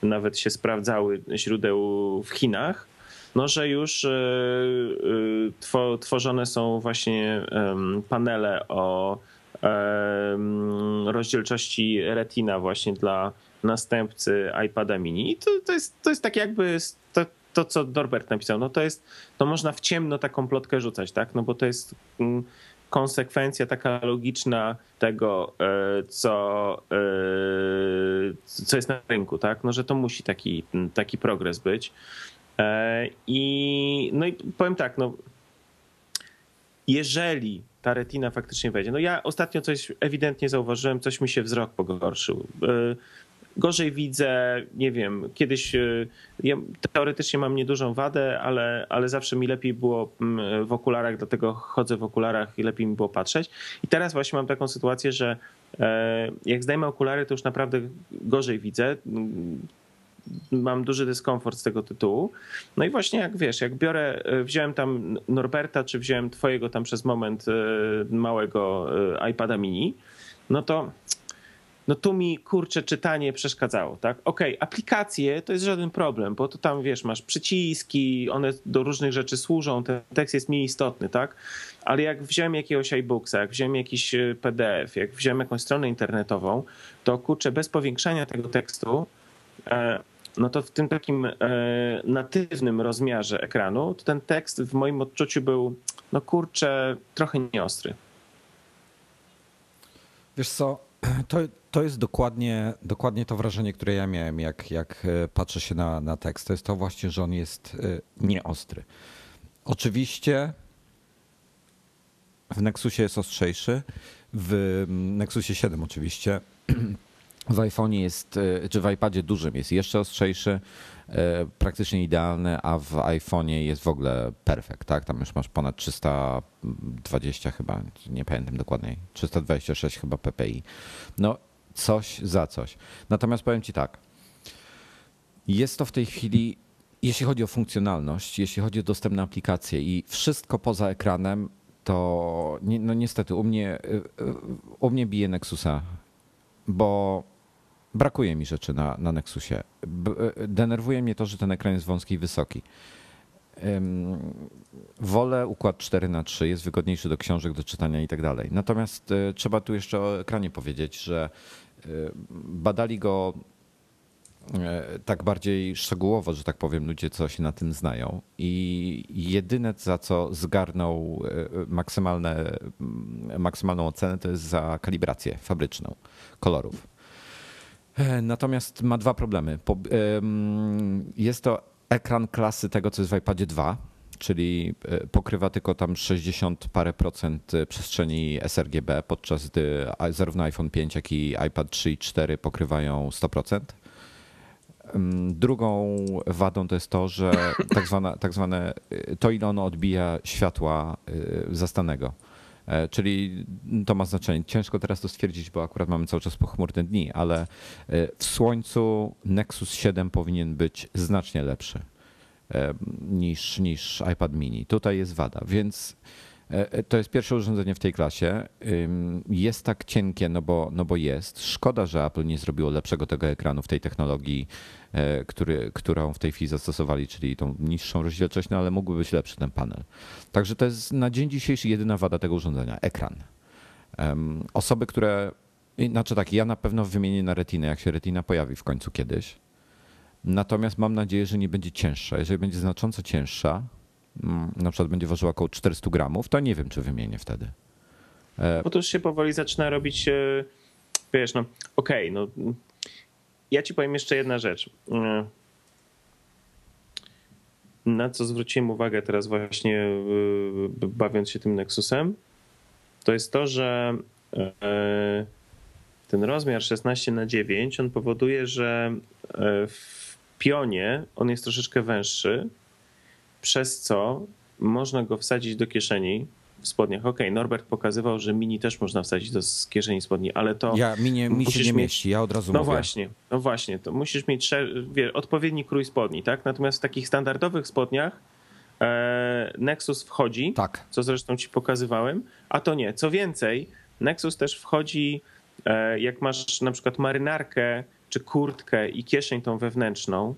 nawet się sprawdzały, źródeł w Chinach, no że już tworzone są właśnie panele o rozdzielczości Retina właśnie dla następcy iPada mini. I to, to, jest, to jest tak jakby to, to, co Norbert napisał. No to jest, to można w ciemno taką plotkę rzucać, tak? No bo to jest mm, konsekwencja taka logiczna tego, e, co, e, co jest na rynku, tak? No, że to musi taki, taki progres być. E, I no i powiem tak, no jeżeli ta retina faktycznie wejdzie. No ja ostatnio coś ewidentnie zauważyłem, coś mi się wzrok pogorszył. Gorzej widzę, nie wiem, kiedyś ja teoretycznie mam niedużą wadę, ale, ale zawsze mi lepiej było w okularach, dlatego chodzę w okularach i lepiej mi było patrzeć. I teraz właśnie mam taką sytuację, że e, jak zdejmę okulary, to już naprawdę gorzej widzę mam duży dyskomfort z tego tytułu. No i właśnie jak wiesz, jak biorę, e, wziąłem tam Norberta, czy wziąłem twojego tam przez moment e, małego iPada mini, no to no tu mi kurczę czytanie przeszkadzało, tak? Okej, okay, aplikacje to jest żaden problem, bo to tam wiesz, masz przyciski, one do różnych rzeczy służą, ten tekst jest mniej istotny, tak? Ale jak wziąłem jakiegoś iBooksa, jak wziąłem jakiś e, PDF, jak wziąłem jakąś stronę internetową, to kurczę, bez powiększania tego tekstu, e, no to w tym takim e, natywnym rozmiarze ekranu, to ten tekst w moim odczuciu był, no kurczę, trochę nieostry.
Wiesz co, to, to jest dokładnie, dokładnie to wrażenie, które ja miałem, jak, jak e, patrzę się na, na tekst. To jest to właśnie, że on jest e, nieostry. Oczywiście w Nexusie jest ostrzejszy, w Nexusie 7 oczywiście. W iPhone'ie jest, e, czy w iPadzie dużym jest jeszcze ostrzejszy. Praktycznie idealny, a w iPhone'ie jest w ogóle perfekt, tak? Tam już masz ponad 320 chyba, nie pamiętam dokładnie, 326 chyba ppi. No coś za coś. Natomiast powiem ci tak, jest to w tej chwili, jeśli chodzi o funkcjonalność, jeśli chodzi o dostępne aplikacje i wszystko poza ekranem, to no niestety u mnie, u mnie bije Nexusa, bo brakuje mi rzeczy na, na Nexusie. E, denerwuje mnie to, że ten ekran jest wąski i wysoki. Wolę układ 4 na 3 jest wygodniejszy do książek, do czytania i tak dalej. Natomiast e, trzeba tu jeszcze o ekranie powiedzieć, że badali go tak bardziej szczegółowo, że tak powiem, ludzie, co się na tym znają. I jedyne, za co zgarnął maksymalne, maksymalną ocenę, to jest za kalibrację fabryczną kolorów. E, natomiast ma dwa problemy. Jest to ekran klasy tego, co jest w iPadzie 2, czyli e, pokrywa tylko tam 60 parę procent e, przestrzeni sRGB, podczas gdy zarówno iPhone 5, jak i iPad 3 i 4 pokrywają 100%. Drugą wadą to jest to, że tak zwane, tak zwane to ile ono odbija światła zastanego. E, czyli to ma znaczenie. Ciężko teraz to stwierdzić, bo akurat mamy cały czas pochmurne dni, ale w słońcu Nexus 7 powinien być znacznie lepszy niż, niż iPad mini. Tutaj jest wada, więc E, e, to jest pierwsze urządzenie w tej klasie. Jest tak cienkie, no bo, no bo jest. Szkoda, że Apple nie zrobiło lepszego tego ekranu w tej technologii, e, który, którą w tej chwili zastosowali, czyli tą niższą rozdzielczość, no ale mógłby być lepszy ten panel. Także to jest na dzień dzisiejszy jedyna wada tego urządzenia ekran. Osoby, które. Znaczy tak, ja na pewno wymienię na retinę, jak się retina pojawi w końcu kiedyś. Natomiast mam nadzieję, że nie będzie cięższa. Jeżeli będzie znacząco cięższa, Mm, na przykład będzie ważyła około 400 gramów, to nie wiem, czy wymienię wtedy.
E, Bo to już się powoli zaczyna robić, e, wiesz, no okej, okay, no ja ci powiem jeszcze jedna rzecz. E, na co zwróciłem uwagę teraz właśnie bawiąc się tym Nexusem, to jest to, że ten rozmiar 16 na 9 on powoduje, że w pionie on jest troszeczkę węższy, przez co można go wsadzić do kieszeni w spodniach. Okej, okay, Norbert pokazywał, że mini też można wsadzić do kieszeni spodni, ale to.
Ja mini mi się nie mieć... mieści, ja od razu
no
mówię.
Właśnie, no właśnie, to musisz mieć wie, odpowiedni krój spodni, tak? Natomiast w takich standardowych spodniach e, Nexus wchodzi, tak. co zresztą ci pokazywałem, a to nie. Co więcej, Nexus też wchodzi, e, jak masz na przykład marynarkę czy kurtkę i kieszeń tą wewnętrzną,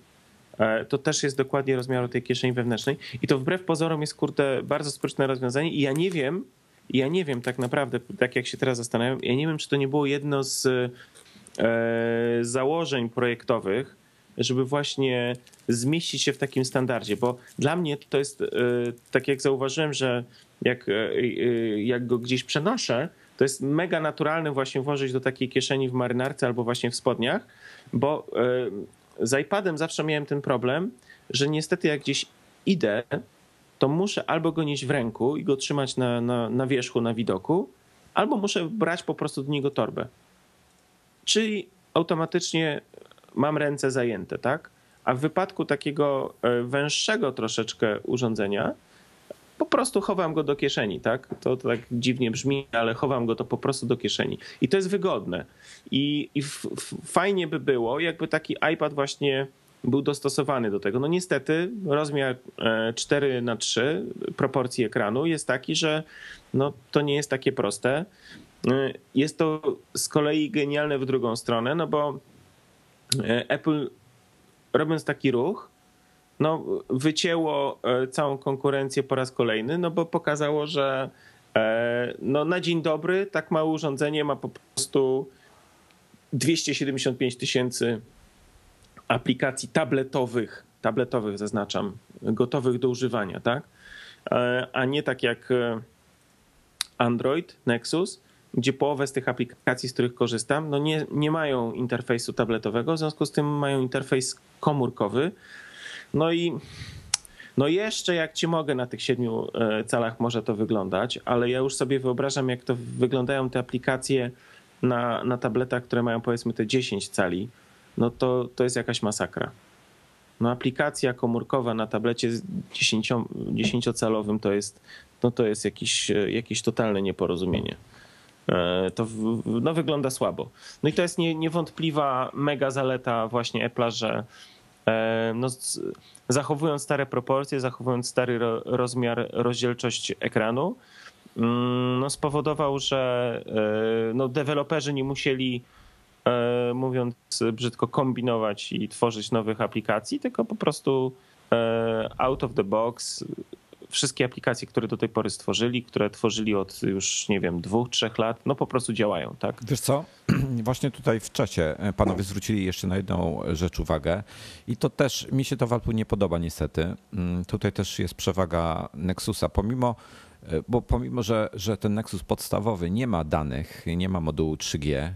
E, to też jest dokładnie rozmiaru tej kieszeni wewnętrznej. I to wbrew pozorom jest kurde bardzo sprytne rozwiązanie i ja nie wiem, ja nie wiem tak naprawdę, tak jak się teraz zastanawiam, ja nie wiem, czy to nie było jedno z e, założeń projektowych, żeby właśnie zmieścić się w takim standardzie, bo dla mnie to jest, e, tak jak zauważyłem, że jak, e, e, jak go gdzieś przenoszę, to jest mega naturalne właśnie włożyć do takiej kieszeni w marynarce albo właśnie w spodniach, bo z iPadem zawsze miałem ten problem, że niestety jak gdzieś idę, to muszę albo go nieść w ręku i go trzymać na, na, na wierzchu, na widoku, albo muszę brać po prostu do niego torbę. Czyli automatycznie mam ręce zajęte, tak? A w wypadku takiego e, węższego troszeczkę urządzenia, po prostu chowam go do kieszeni, tak? To, to tak dziwnie brzmi, ale chowam go to po prostu do kieszeni. I to jest wygodne. I, i f, f, fajnie by było, jakby taki iPad właśnie był dostosowany do tego. No niestety rozmiar 4 e, na 3 proporcji ekranu jest taki, że no, to nie jest takie proste. E, jest to z kolei genialne w drugą stronę, no bo e, Apple robiąc taki ruch, no, wycięło całą konkurencję po raz kolejny, no bo pokazało, że no, na dzień dobry tak małe urządzenie ma po prostu 275 tysięcy aplikacji tabletowych, tabletowych zaznaczam, gotowych do używania, tak? E, a nie tak jak e, Android, Nexus, gdzie połowę z tych aplikacji, z których korzystam, no nie, nie mają interfejsu tabletowego, w związku z tym mają interfejs komórkowy. No i no jeszcze jak ci mogę na tych siedmiu e, calach może to wyglądać, ale ja już sobie wyobrażam, jak to wyglądają te aplikacje na, na tabletach, które mają powiedzmy te 10 cali no to, to jest jakaś masakra. No aplikacja komórkowa na tablecie 10, 10-calowym to jest, no to jest jakieś, jakieś totalne nieporozumienie. E, to no, wygląda słabo. No i to jest nie, niewątpliwa mega zaleta właśnie Apple'a, że e, no, zachowując stare proporcje, zachowując stary rozmiar, rozdzielczość ekranu, mm, no, spowodował, że e, no, deweloperzy nie musieli E, mówiąc brzydko, kombinować i tworzyć nowych aplikacji, tylko po prostu e, out of the box wszystkie aplikacje, które do tej pory stworzyli, które tworzyli od już, nie wiem, dwóch, trzech lat, no po prostu działają, tak?
Wiesz co, właśnie tutaj w czacie e, panowie zwrócili jeszcze na jedną rzecz uwagę i to też, mi się to w Alpu nie podoba niestety. Mm, tutaj też jest przewaga Nexusa, pomimo bo pomimo, że, że ten Nexus podstawowy nie ma danych, nie ma modułu 3G,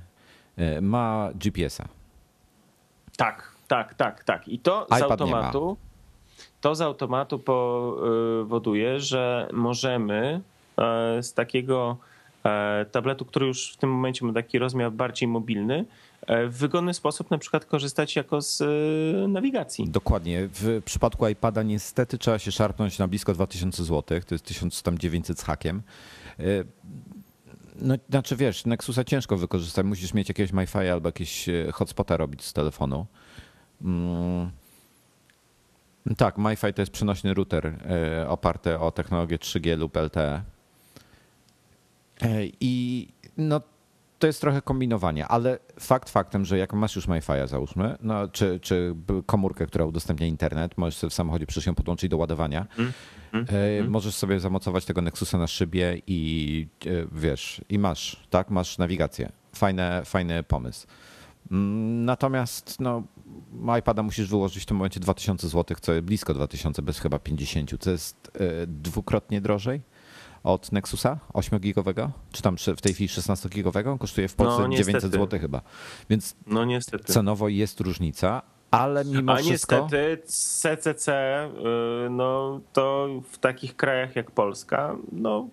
E, ma GPS-a.
Tak, tak, tak, tak. I to iPad z automatu to z automatu powoduje, że możemy e, z takiego e, tabletu, który już w tym momencie ma taki rozmiar bardziej mobilny, w wygodny sposób na przykład korzystać jako z nawigacji.
Dokładnie. W przypadku iPada niestety trzeba się szarpnąć na blisko 2000 zł, to jest 1900 z hakiem. No, znaczy wiesz, Nexusa ciężko wykorzystać. Musisz mieć jakiegoś MiFi albo jakieś e, hotspota robić z telefonu. Mm. Tak, MiFi to jest przenośny router e, oparty o technologię 3G lub LTE. E, I no, to jest trochę kombinowanie, ale fakt faktem, że jak masz już MiFi'a załóżmy, no, czy, czy komórkę, która udostępnia internet, możesz sobie w samochodzie przecież ją podłączyć do ładowania, mm. Mm. możesz sobie zamocować tego Nexusa na szybie i e, wiesz, i masz, tak, masz nawigację. Fajne, fajny pomysł. Mm, natomiast no, iPada musisz wyłożyć w tym momencie 2000 zł, co jest blisko 2000, bez chyba 50, co jest dwukrotnie drożej od Nexusa 8-gigowego, czy tam w tej chwili 16-gigowego, kosztuje w Polsce no, 900 zł chyba. Więc no, niestety. cenowo jest różnica, ale mimo
A
wszystko...
niestety CCC, y, no to w takich krajach jak Polska, no,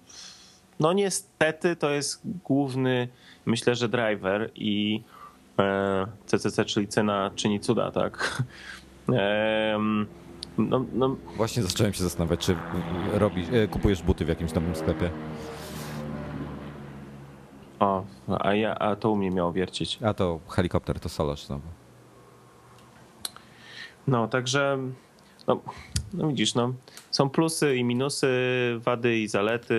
no niestety to jest główny, myślę, że driver i CCC, e, czyli cena czyni cuda, tak?
No, no. Właśnie zacząłem się zastanawiać, czy robisz, e, kupujesz buty w jakimś nowym sklepie.
O, a, ja, a to u mnie miało wiercić.
A to helikopter, to solasz znowu.
No, także no, no widzisz, no, są plusy i minusy, wady i zalety,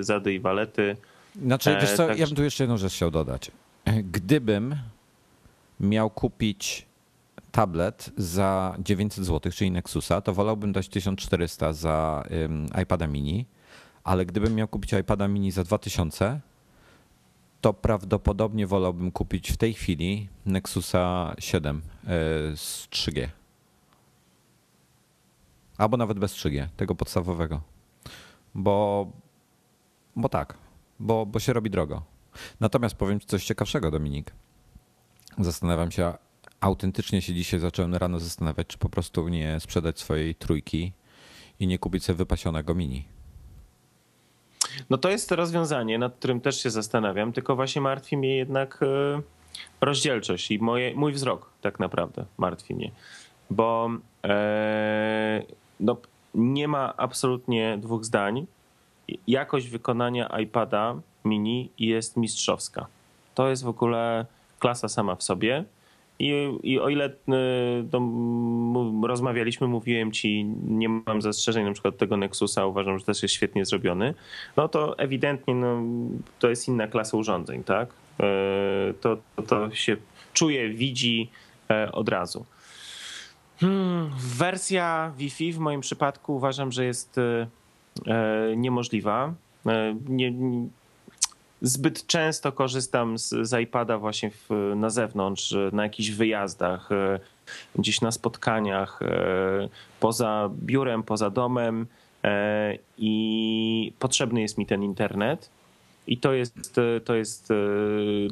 zady i walety.
Znaczy, wiesz co, e, ja bym tu jeszcze jedną rzecz chciał dodać. Gdybym miał kupić tablet za 900 zł, czyli Nexusa, to wolałbym dać 1400 za iPada mini, ale gdybym miał kupić iPada mini za 2000, to prawdopodobnie wolałbym kupić w tej chwili Nexusa 7 e, z 3G. Albo nawet bez 3G, tego podstawowego. Bo, bo tak, bo, bo się robi drogo. Natomiast powiem Ci coś ciekawszego, Dominik. Zastanawiam się, autentycznie się dzisiaj zacząłem rano zastanawiać, czy po prostu nie sprzedać swojej trójki i nie kupić sobie wypasionego mini.
No to jest rozwiązanie, nad którym też się zastanawiam, tylko właśnie martwi mnie jednak e, rozdzielczość i moje, mój wzrok tak naprawdę martwi mnie, bo e, no, nie ma absolutnie dwóch zdań. Jakość wykonania iPada mini jest mistrzowska. To jest w ogóle klasa sama w sobie. I, I o ile y, rozmawialiśmy, mówiłem ci, nie mam zastrzeżeń na przykład tego Nexusa, uważam, że też jest świetnie zrobiony, no to ewidentnie no, to jest inna klasa urządzeń, tak? Y, to, to, to się czuje, widzi e, od razu. Hmm, wersja Wi-Fi w moim przypadku uważam, że jest e, niemożliwa. E, nie, zbyt często korzystam z, z iPada właśnie w, na zewnątrz, na jakichś wyjazdach, e, gdzieś na spotkaniach, e, poza biurem, poza domem e, i potrzebny jest mi ten internet. I to jest, to jest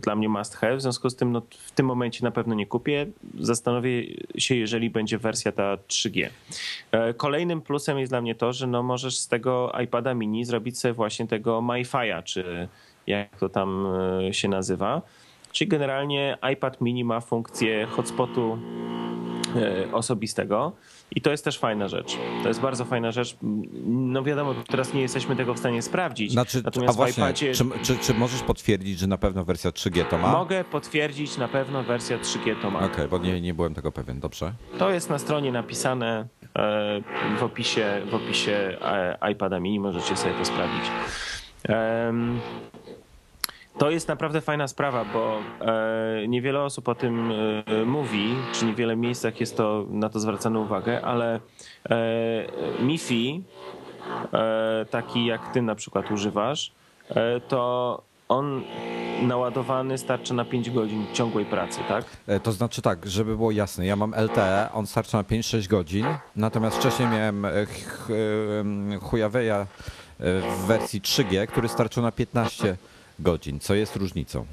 dla mnie must have. W związku z tym no, w tym momencie na pewno nie kupię. Zastanowię się, jeżeli będzie wersja ta 3G. Kolejnym plusem jest dla mnie to, że no, możesz z tego iPada mini zrobić sobie właśnie tego MyFi'a, czy jak to tam e, się nazywa. Czyli generalnie iPad mini ma funkcję hotspotu e, osobistego i to jest też fajna rzecz. To jest bardzo fajna rzecz. No wiadomo, teraz nie jesteśmy tego w stanie sprawdzić.
Znaczy, Natomiast a właśnie, iPadzie... czy, czy, czy, możesz potwierdzić, że na pewno wersja 3G to ma?
Mogę potwierdzić, na pewno wersja 3G to ma.
Okej, okay, bo nie, nie byłem tego pewien, dobrze.
To jest na stronie napisane e, w opisie, w opisie iPada mini, możecie sobie to sprawdzić. To jest naprawdę fajna sprawa, bo e, niewiele osób o tym e, mówi, czy niewiele miejscach jest to na to zwracane uwagę, ale e, MiFi, taki jak ty na przykład używasz, to on naładowany starczy na 5 godzin ciągłej pracy, tak?
To znaczy tak, żeby było jasne, ja mam LTE, on starczy na 5-6 godzin, natomiast wcześniej miałem Huawei'a w wersji 3G, który starczył na 15 godzin. Co jest różnicą?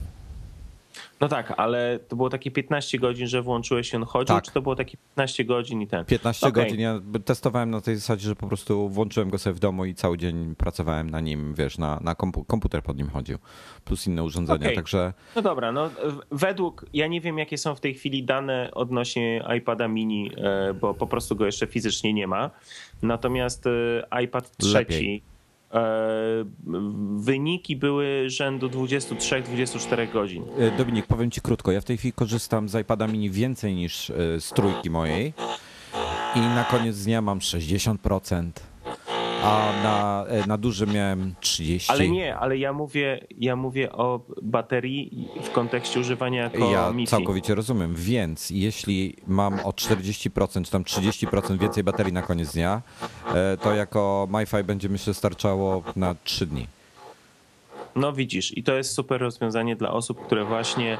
No tak, ale to było takie 15 godzin, że włączyłeś się on chodził, tak. czy to było takie 15 godzin i ten?
15 okay. godzin. Ja testowałem na tej zasadzie, że po prostu włączyłem go sobie w domu i cały dzień pracowałem na nim, wiesz, na, na komputer pod nim chodził, plus inne urządzenia, okay. także...
No dobra, no według, ja nie wiem jakie są w tej chwili dane odnośnie iPada mini, e, bo po prostu go jeszcze fizycznie nie ma, natomiast e, iPad trzeci... Lepiej wyniki były rzędu 23-24 godzin.
E, Dominik, powiem Ci krótko. Ja w tej chwili korzystam z iPada mini więcej niż e, z trójki mojej i na koniec dnia mam 60% a na, e, na duży miałem 30.
Ale nie, ale ja mówię, ja mówię o baterii w kontekście używania jako
Ja
MIFI.
całkowicie rozumiem, więc jeśli mam o 40% czy tam 30% więcej baterii na koniec dnia, e, to jako MiFi będzie myślę starczało na 3 dni.
No widzisz, i to jest super rozwiązanie dla osób, które właśnie,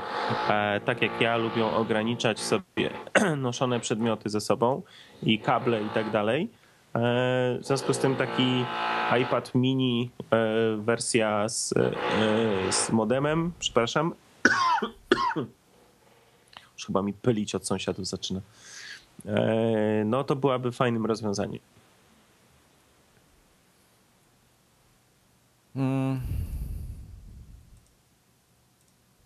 e, tak jak ja, lubią ograniczać sobie noszone przedmioty ze sobą i kable i tak dalej w związku z tym taki iPad mini e, wersja z, e, z modemem, przepraszam. Już chyba mi pylić od sąsiadów zaczyna. No to byłaby fajnym rozwiązaniem. Hmm.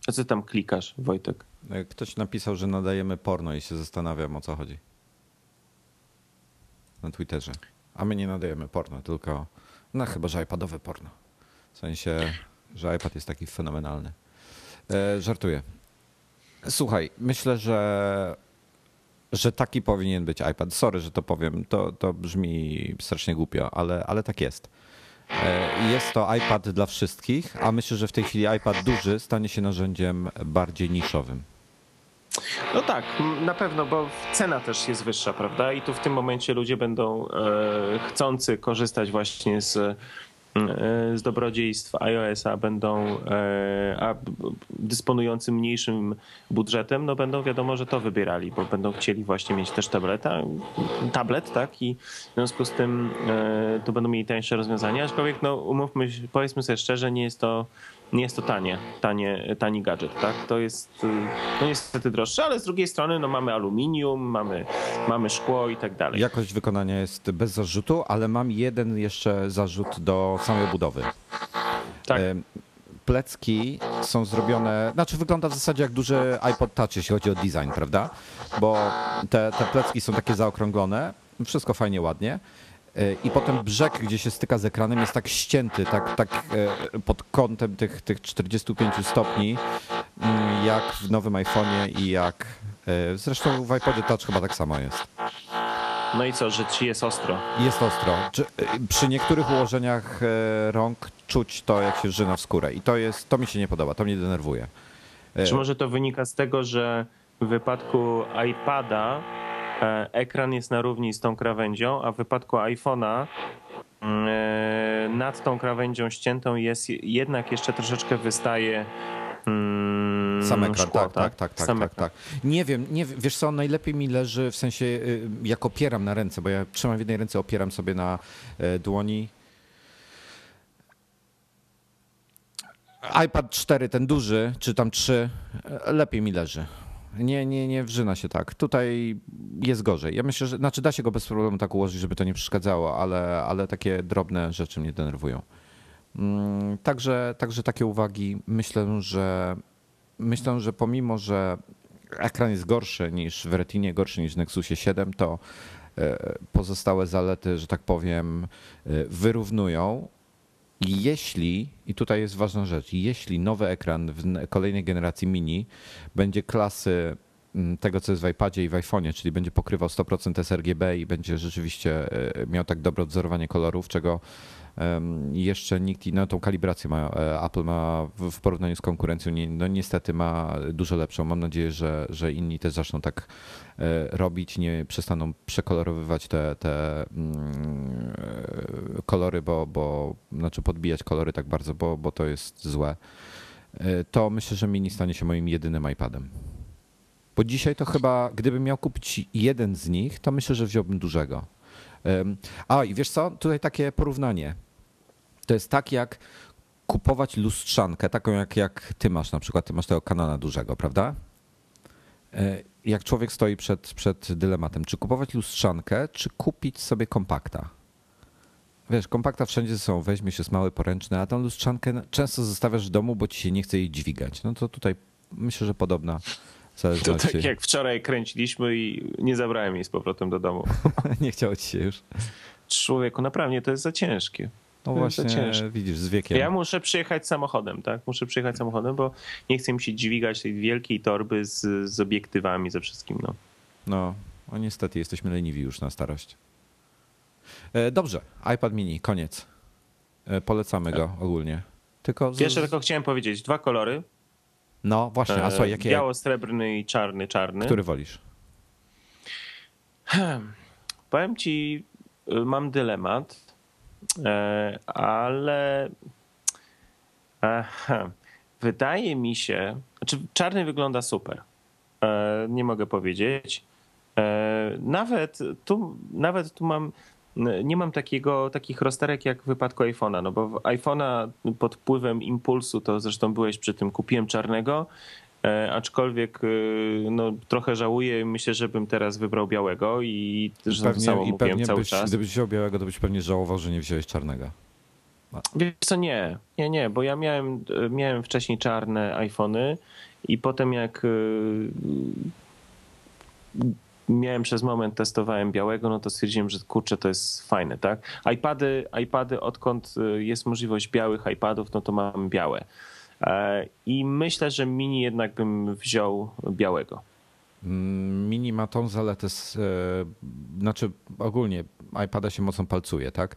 A co tam klikasz, Wojtek?
Ktoś napisał, że nadajemy porno i się zastanawiam o co chodzi na Twitterze. A my nie nadajemy porno, tylko no chyba, że iPadowe porno. W sensie, że iPad jest taki fenomenalny. E, żartuję. Słuchaj, myślę, że, że taki powinien być iPad. Sorry, że to powiem, to, to brzmi strasznie głupio, ale, ale tak jest. E, jest to iPad dla wszystkich, a myślę, że w tej chwili iPad duży stanie się narzędziem bardziej niszowym.
No tak, na pewno, bo cena też jest wyższa, prawda? I tu w tym momencie ludzie będą e, chcący korzystać właśnie z e, z dobrodziejstw iOS-a będą e, a dysponujący mniejszym budżetem, no będą wiadomo, że to wybierali, bo będą chcieli właśnie mieć też tableta, tablet, tak? I w związku z tym to będą mieli tańsze rozwiązania, aczkolwiek no umówmy powiedzmy sobie szczerze, nie jest to nie jest to tanie, tanie, tani gadżet, tak? To jest no niestety droższe, ale z drugiej strony no mamy aluminium, mamy, mamy szkło i tak dalej.
Jakość wykonania jest bez zarzutu, ale mam jeden jeszcze zarzut do samej budowy.
Tak.
Plecki są zrobione, znaczy wygląda w zasadzie jak duży iPod Touch, jeśli chodzi o design, prawda? Bo te, te plecki są takie zaokrąglone, wszystko fajnie, ładnie i potem brzeg, gdzie się styka z ekranem, jest tak ścięty, tak, tak e, pod kątem tych, tych 45 stopni, mm, jak w nowym iPhone'ie i jak. E, zresztą w iPodzie Touch chyba tak samo jest.
No i co, że ci jest ostro?
Jest ostro. Przy niektórych ułożeniach rąk czuć to, jak się wrzyna w skórę. I to jest, to mi się nie podoba, to mnie denerwuje.
Czy może to wynika z tego, że w wypadku iPada E, ekran jest na równi z tą krawędzią, a w wypadku iPhone'a mm, e, nad tą krawędzią ściętą jest jednak jeszcze troszeczkę wystaje
mm, sam ekran, szkło, tak, tak, tak, tak, tak, tak, tak. Nie wiem, nie, wiesz co, najlepiej mi leży w sensie, y, jak opieram na ręce, bo ja trzymam w jednej ręce, opieram sobie na e, dłoni. iPad 4, ten duży, czy tam 3, lepiej mi leży. Nie, nie, nie wrzyna się tak. Tutaj jest gorzej. Ja myślę, że znaczy da się go bez problemu tak ułożyć, żeby to nie przeszkadzało, ale, ale takie drobne rzeczy mnie denerwują. Mm, także, także takie uwagi. Myślę, że myślę, że pomimo, że ekran jest gorszy niż w Retinie, gorszy niż w Nexusie 7, to e, pozostałe zalety, że tak powiem, e, wyrównują jeśli, i tutaj jest ważna rzecz, jeśli nowy ekran w kolejnej generacji mini będzie klasy tego, co jest w iPadzie i w iPhone'ie, czyli będzie pokrywał 100% sRGB i będzie rzeczywiście e, miał tak dobre odzorowanie kolorów, czego jeszcze nikt, no tą kalibrację ma, e, Apple ma w porównaniu z konkurencją, no niestety ma dużo lepszą. Mam nadzieję, że, że inni też zaczną tak e, robić, nie przestaną przekolorowywać te, te mm, kolory, bo, bo znaczy podbijać kolory tak bardzo, bo, bo to jest złe. To myślę, że mini stanie się moim jedynym iPadem. Bo dzisiaj to chyba, gdybym miał kupić jeden z nich, to myślę, że wziąłbym dużego. A i wiesz co, tutaj takie porównanie. To jest tak jak kupować lustrzankę, taką jak, jak ty masz na przykład, ty masz tego kanana dużego, prawda? E, jak człowiek stoi przed, przed dylematem, czy kupować lustrzankę, czy kupić sobie kompakta. Wiesz, kompakta wszędzie są, weźmie się z mały poręczny, a tą lustrzankę często zostawiasz w domu, bo ci się nie chce jej dźwigać. No to tutaj myślę, że podobna
to tak jak wczoraj kręciliśmy i nie zabrałem jej z powrotem do domu.
nie chciało ci się już.
Człowieku, naprawdę to jest za ciężkie.
No właśnie, widzisz, z wiekiem.
Ja muszę przyjechać samochodem, tak? Muszę przyjechać samochodem, bo nie chcę mi się dźwigać tej wielkiej torby z, z obiektywami, ze wszystkim, no.
No, o niestety jesteśmy leniwi już na starość. E, dobrze, iPad mini, koniec. E, polecamy go ogólnie.
Tylko z... Jeszcze tylko chciałem powiedzieć, dwa kolory.
No właśnie, a słuchaj, jakie...
Biało-srebrny i czarny, czarny.
Który wolisz?
Hmm. Powiem ci, y, mam dylemat, e, ale wydaje mi się, znaczy czarny wygląda super. E, nie mogę powiedzieć. E, nawet tu, nawet tu mam nie mam takiego, takich rozterek jak w wypadku iPhone'a, no bo iPhone'a pod wpływem impulsu, to zresztą byłeś przy tym, kupiłem czarnego, e, aczkolwiek e, no, trochę żałuję, myślę, że bym teraz wybrał białego i że pewnie, samo i mówiłem cały
byś,
czas.
Gdybyś wziął białego, to byś pewnie żałował, że nie wziąłeś czarnego.
A. Wiesz co, nie, nie, nie, bo ja miałem, miałem wcześniej czarne iPhony i potem jak e, miałem przez moment, testowałem białego, no to stwierdziłem, że kurczę, to jest fajne, tak? iPady, iPady odkąd y, jest możliwość białych iPadów, no to mam białe. E, I myślę, że mini jednak bym wziął białego.
Mm, mini ma tą zaletę, z, e, znaczy ogólnie iPada się mocno palcuje, tak?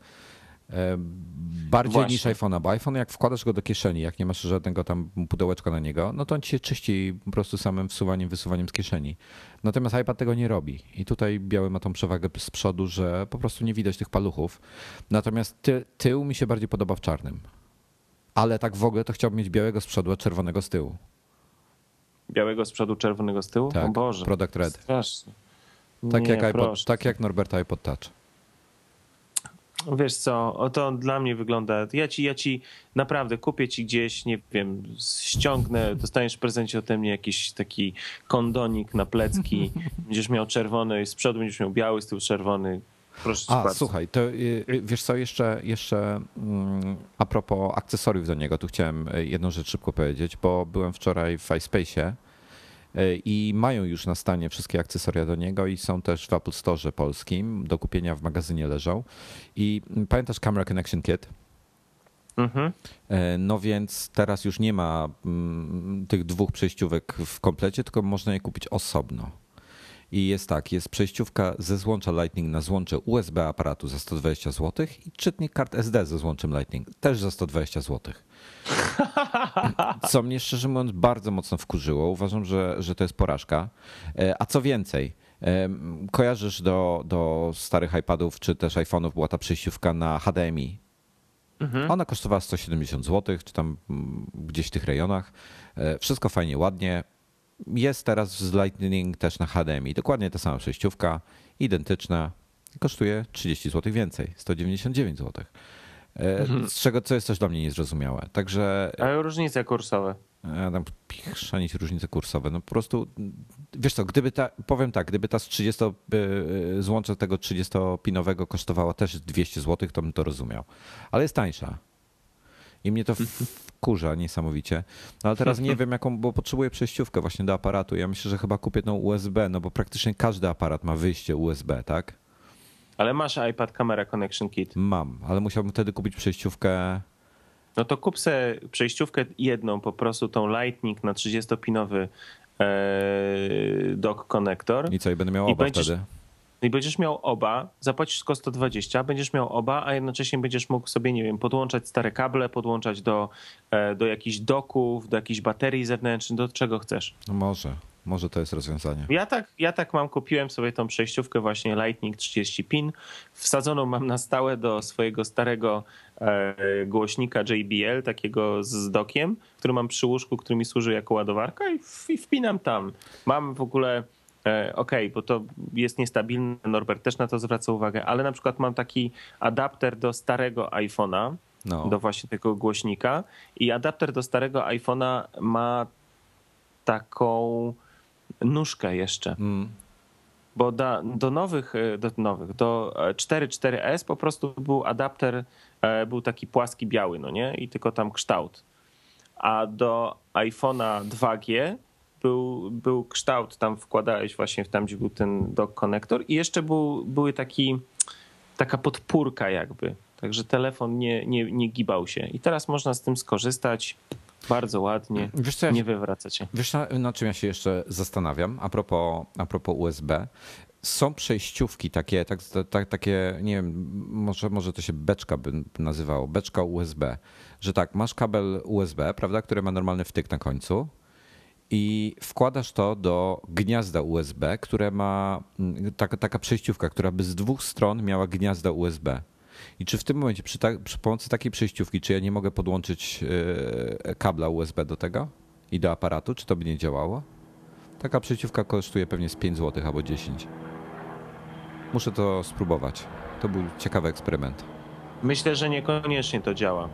Bardziej
Właśnie.
niż iPhone'a, bo iPhone jak wkładasz go do kieszeni, jak nie masz żadnego tam pudełeczka na niego, no to on ci się czyści po prostu samym wsuwaniem, wysuwaniem z kieszeni. Natomiast iPad tego nie robi. I tutaj biały ma tą przewagę z przodu, że po prostu nie widać tych paluchów. Natomiast ty, tył mi się bardziej podoba w czarnym. Ale tak w ogóle to chciałbym mieć białego z przodu, a czerwonego z tyłu.
Białego z przodu, czerwonego z tyłu?
Tak,
o Boże.
Product Red.
Strasznie.
Tak,
Nie,
jak iPod, tak jak Norbert iPod Touch.
Wiesz co, o to dla mnie wygląda. Ja ci, ja ci naprawdę kupię ci gdzieś, nie wiem, ściągnę, dostaniesz w prezencie ode mnie jakiś taki kondonik na plecki, będziesz miał czerwony, z przodu będziesz miał biały, z tyłu czerwony. Proszę
A,
bardzo.
słuchaj, to y, y, wiesz co, jeszcze, jeszcze mm, a propos akcesoriów do niego, tu chciałem y, jedną rzecz szybko powiedzieć, bo byłem wczoraj w iSpace'ie i mają już na stanie wszystkie akcesoria do niego i są też w Apple Store polskim, do kupienia w magazynie leżą. I mm, pamiętasz Camera Connection Kit?
Mhm.
E, No więc teraz już nie ma mm, tych dwóch przejściówek w komplecie, tylko można je kupić osobno. I jest tak, jest przejściówka ze złącza Lightning na złącze USB aparatu za 120 zł i czytnik kart SD ze złączem Lightning też za 120 zł. Co mnie szczerze mówiąc bardzo mocno wkurzyło. Uważam, że, że to jest porażka. E, A co więcej, kojarzysz do, do starych iPadów czy też iPhone'ów była ta przejściówka na HDMI. Ona kosztowała 170 zł, czy tam mm, gdzieś w tych rejonach. E, Wszystko fajnie, ładnie. Jest teraz z Lightning też na HDMI. Dokładnie ta sama przejściówka, identyczna. Kosztuje 30 zł więcej, 199 zł. E, Z czego co jest też dla mnie niezrozumiałe. Także
Ale różnice kursowe.
ja tam chrzanić różnice kursowe. No po prostu, wiesz co, gdyby ta, powiem tak, gdyby ta z 30, y, złącze tego 30-pinowego kosztowała też 200 zł, to bym to rozumiał. Ale jest tańsza. I mnie to wkurza niesamowicie. No ale teraz nie wiem jaką, bo potrzebuję przejściówkę właśnie do aparatu. Ja myślę, że chyba kupię tą USB, no bo praktycznie każdy aparat ma wyjście USB, tak?
Ale masz iPad Camera Connection Kit.
Mam, ale musiałbym wtedy kupić przejściówkę.
No to kup sobie przejściówkę jedną, po prostu tą Lightning na 30-pinowy e, dock konektor.
I co, i będę miał oba
będziesz-
wtedy.
No i będziesz miał oba, zapłacisz tylko 120, będziesz miał oba, a jednocześnie będziesz mógł sobie, nie wiem, podłączać stare kable, podłączać do, e, do jakichś doków, do jakichś baterii zewnętrznych, do czego chcesz.
No może, może to jest rozwiązanie.
Ja tak, ja tak mam, kupiłem sobie tą przejściówkę właśnie Lightning 30 pin. Wsadzoną mam na stałe do swojego starego e, głośnika JBL, takiego z dokiem, który mam przy łóżku, który mi służy jako ładowarka i, i wpinam tam. Mam w ogóle, e, okej, bo to jest niestabilne, Norbert też na to zwraca uwagę, ale na przykład mam taki adapter do starego iPhone'a,
No.
do właśnie tego głośnika i adapter do starego iPhone'a ma taką nóżkę jeszcze.
Mm.
Bo da, do nowych, e, do nowych, do e, 4.4S po prostu był adapter, e, był taki płaski biały, no nie? I tylko tam kształt. A do iPhone'a 2G był, był kształt, tam wkładałeś właśnie tam, gdzie był ten dock konektor i jeszcze był, były taki, taka podpórka jakby. Także telefon nie, nie, nie gibał się. I teraz można z tym skorzystać bardzo ładnie,
Wiesz co, ja
nie
się. wiesz na, na czym ja się jeszcze zastanawiam a propos, a propos USB? Są przejściówki takie, tak, tak, takie, nie wiem, może, może to się beczka by nazywało, beczka USB, że tak, masz kabel USB, prawda, który ma normalny wtyk na końcu i wkładasz to do gniazda USB, które ma mm, taka, taka przejściówka, która by z dwóch stron miała gniazda USB. I czy w tym momencie przy, ta, przy pomocy takiej przejściówki, czy ja nie mogę podłączyć e, kabla USB do tego i do aparatu, czy to by nie działało? Taka przejściówka kosztuje pewnie z 5 zł albo 10. Muszę to spróbować. To był ciekawy eksperyment.
Myślę, że niekoniecznie to działa,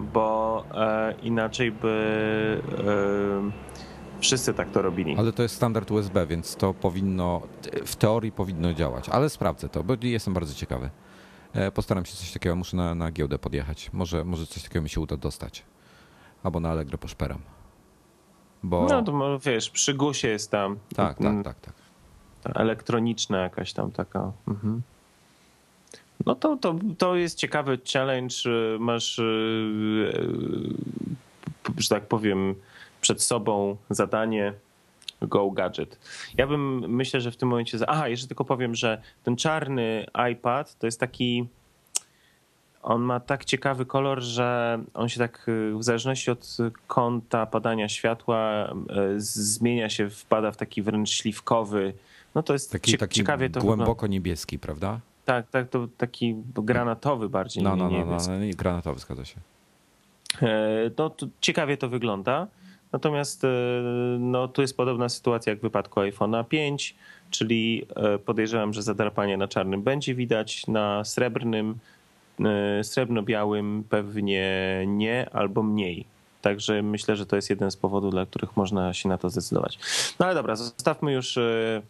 bo e, inaczej by e, wszyscy tak to robili.
Ale to jest standard USB, więc to powinno, w teorii powinno działać. Ale sprawdzę to, bo jestem bardzo ciekawy. E, Postaram się coś takiego, muszę na, na giełdę podjechać. Może, może coś takiego mi się uda dostać. Albo na Allegro poszperam. Bo...
No to wiesz, przy gusie jest tam
tak,
mm,
tak, tak, tak.
ta elektroniczna jakaś tam taka. Mhm. No to, to, to jest ciekawy challenge. y, Masz, y, y, że tak powiem, przed sobą zadanie Go Gadget. Ja bym, myślę, że w tym momencie... za- Aha, jeszcze tylko powiem, że ten czarny iPad to jest taki... on ma tak ciekawy kolor, że on się tak w zależności od kąta padania światła zmienia się, wpada w taki wręcz śliwkowy. No to jest
taki, taki ciekawie to głęboko wygląda. niebieski, prawda?
Tak, tak, to taki granatowy bardziej.
No, no, no, no, no, granatowy, zgadza się.
No, to ciekawie to wygląda. Natomiast no, tu jest podobna sytuacja jak w wypadku iPhone'a 5, czyli podejrzewam, że zadrapanie na czarnym będzie widać, na srebrnym E, srebrno-białym pewnie nie albo mniej. Także myślę, że to jest jeden z powodów, dla których można się na to zdecydować. No ale dobra, zostawmy już e, e,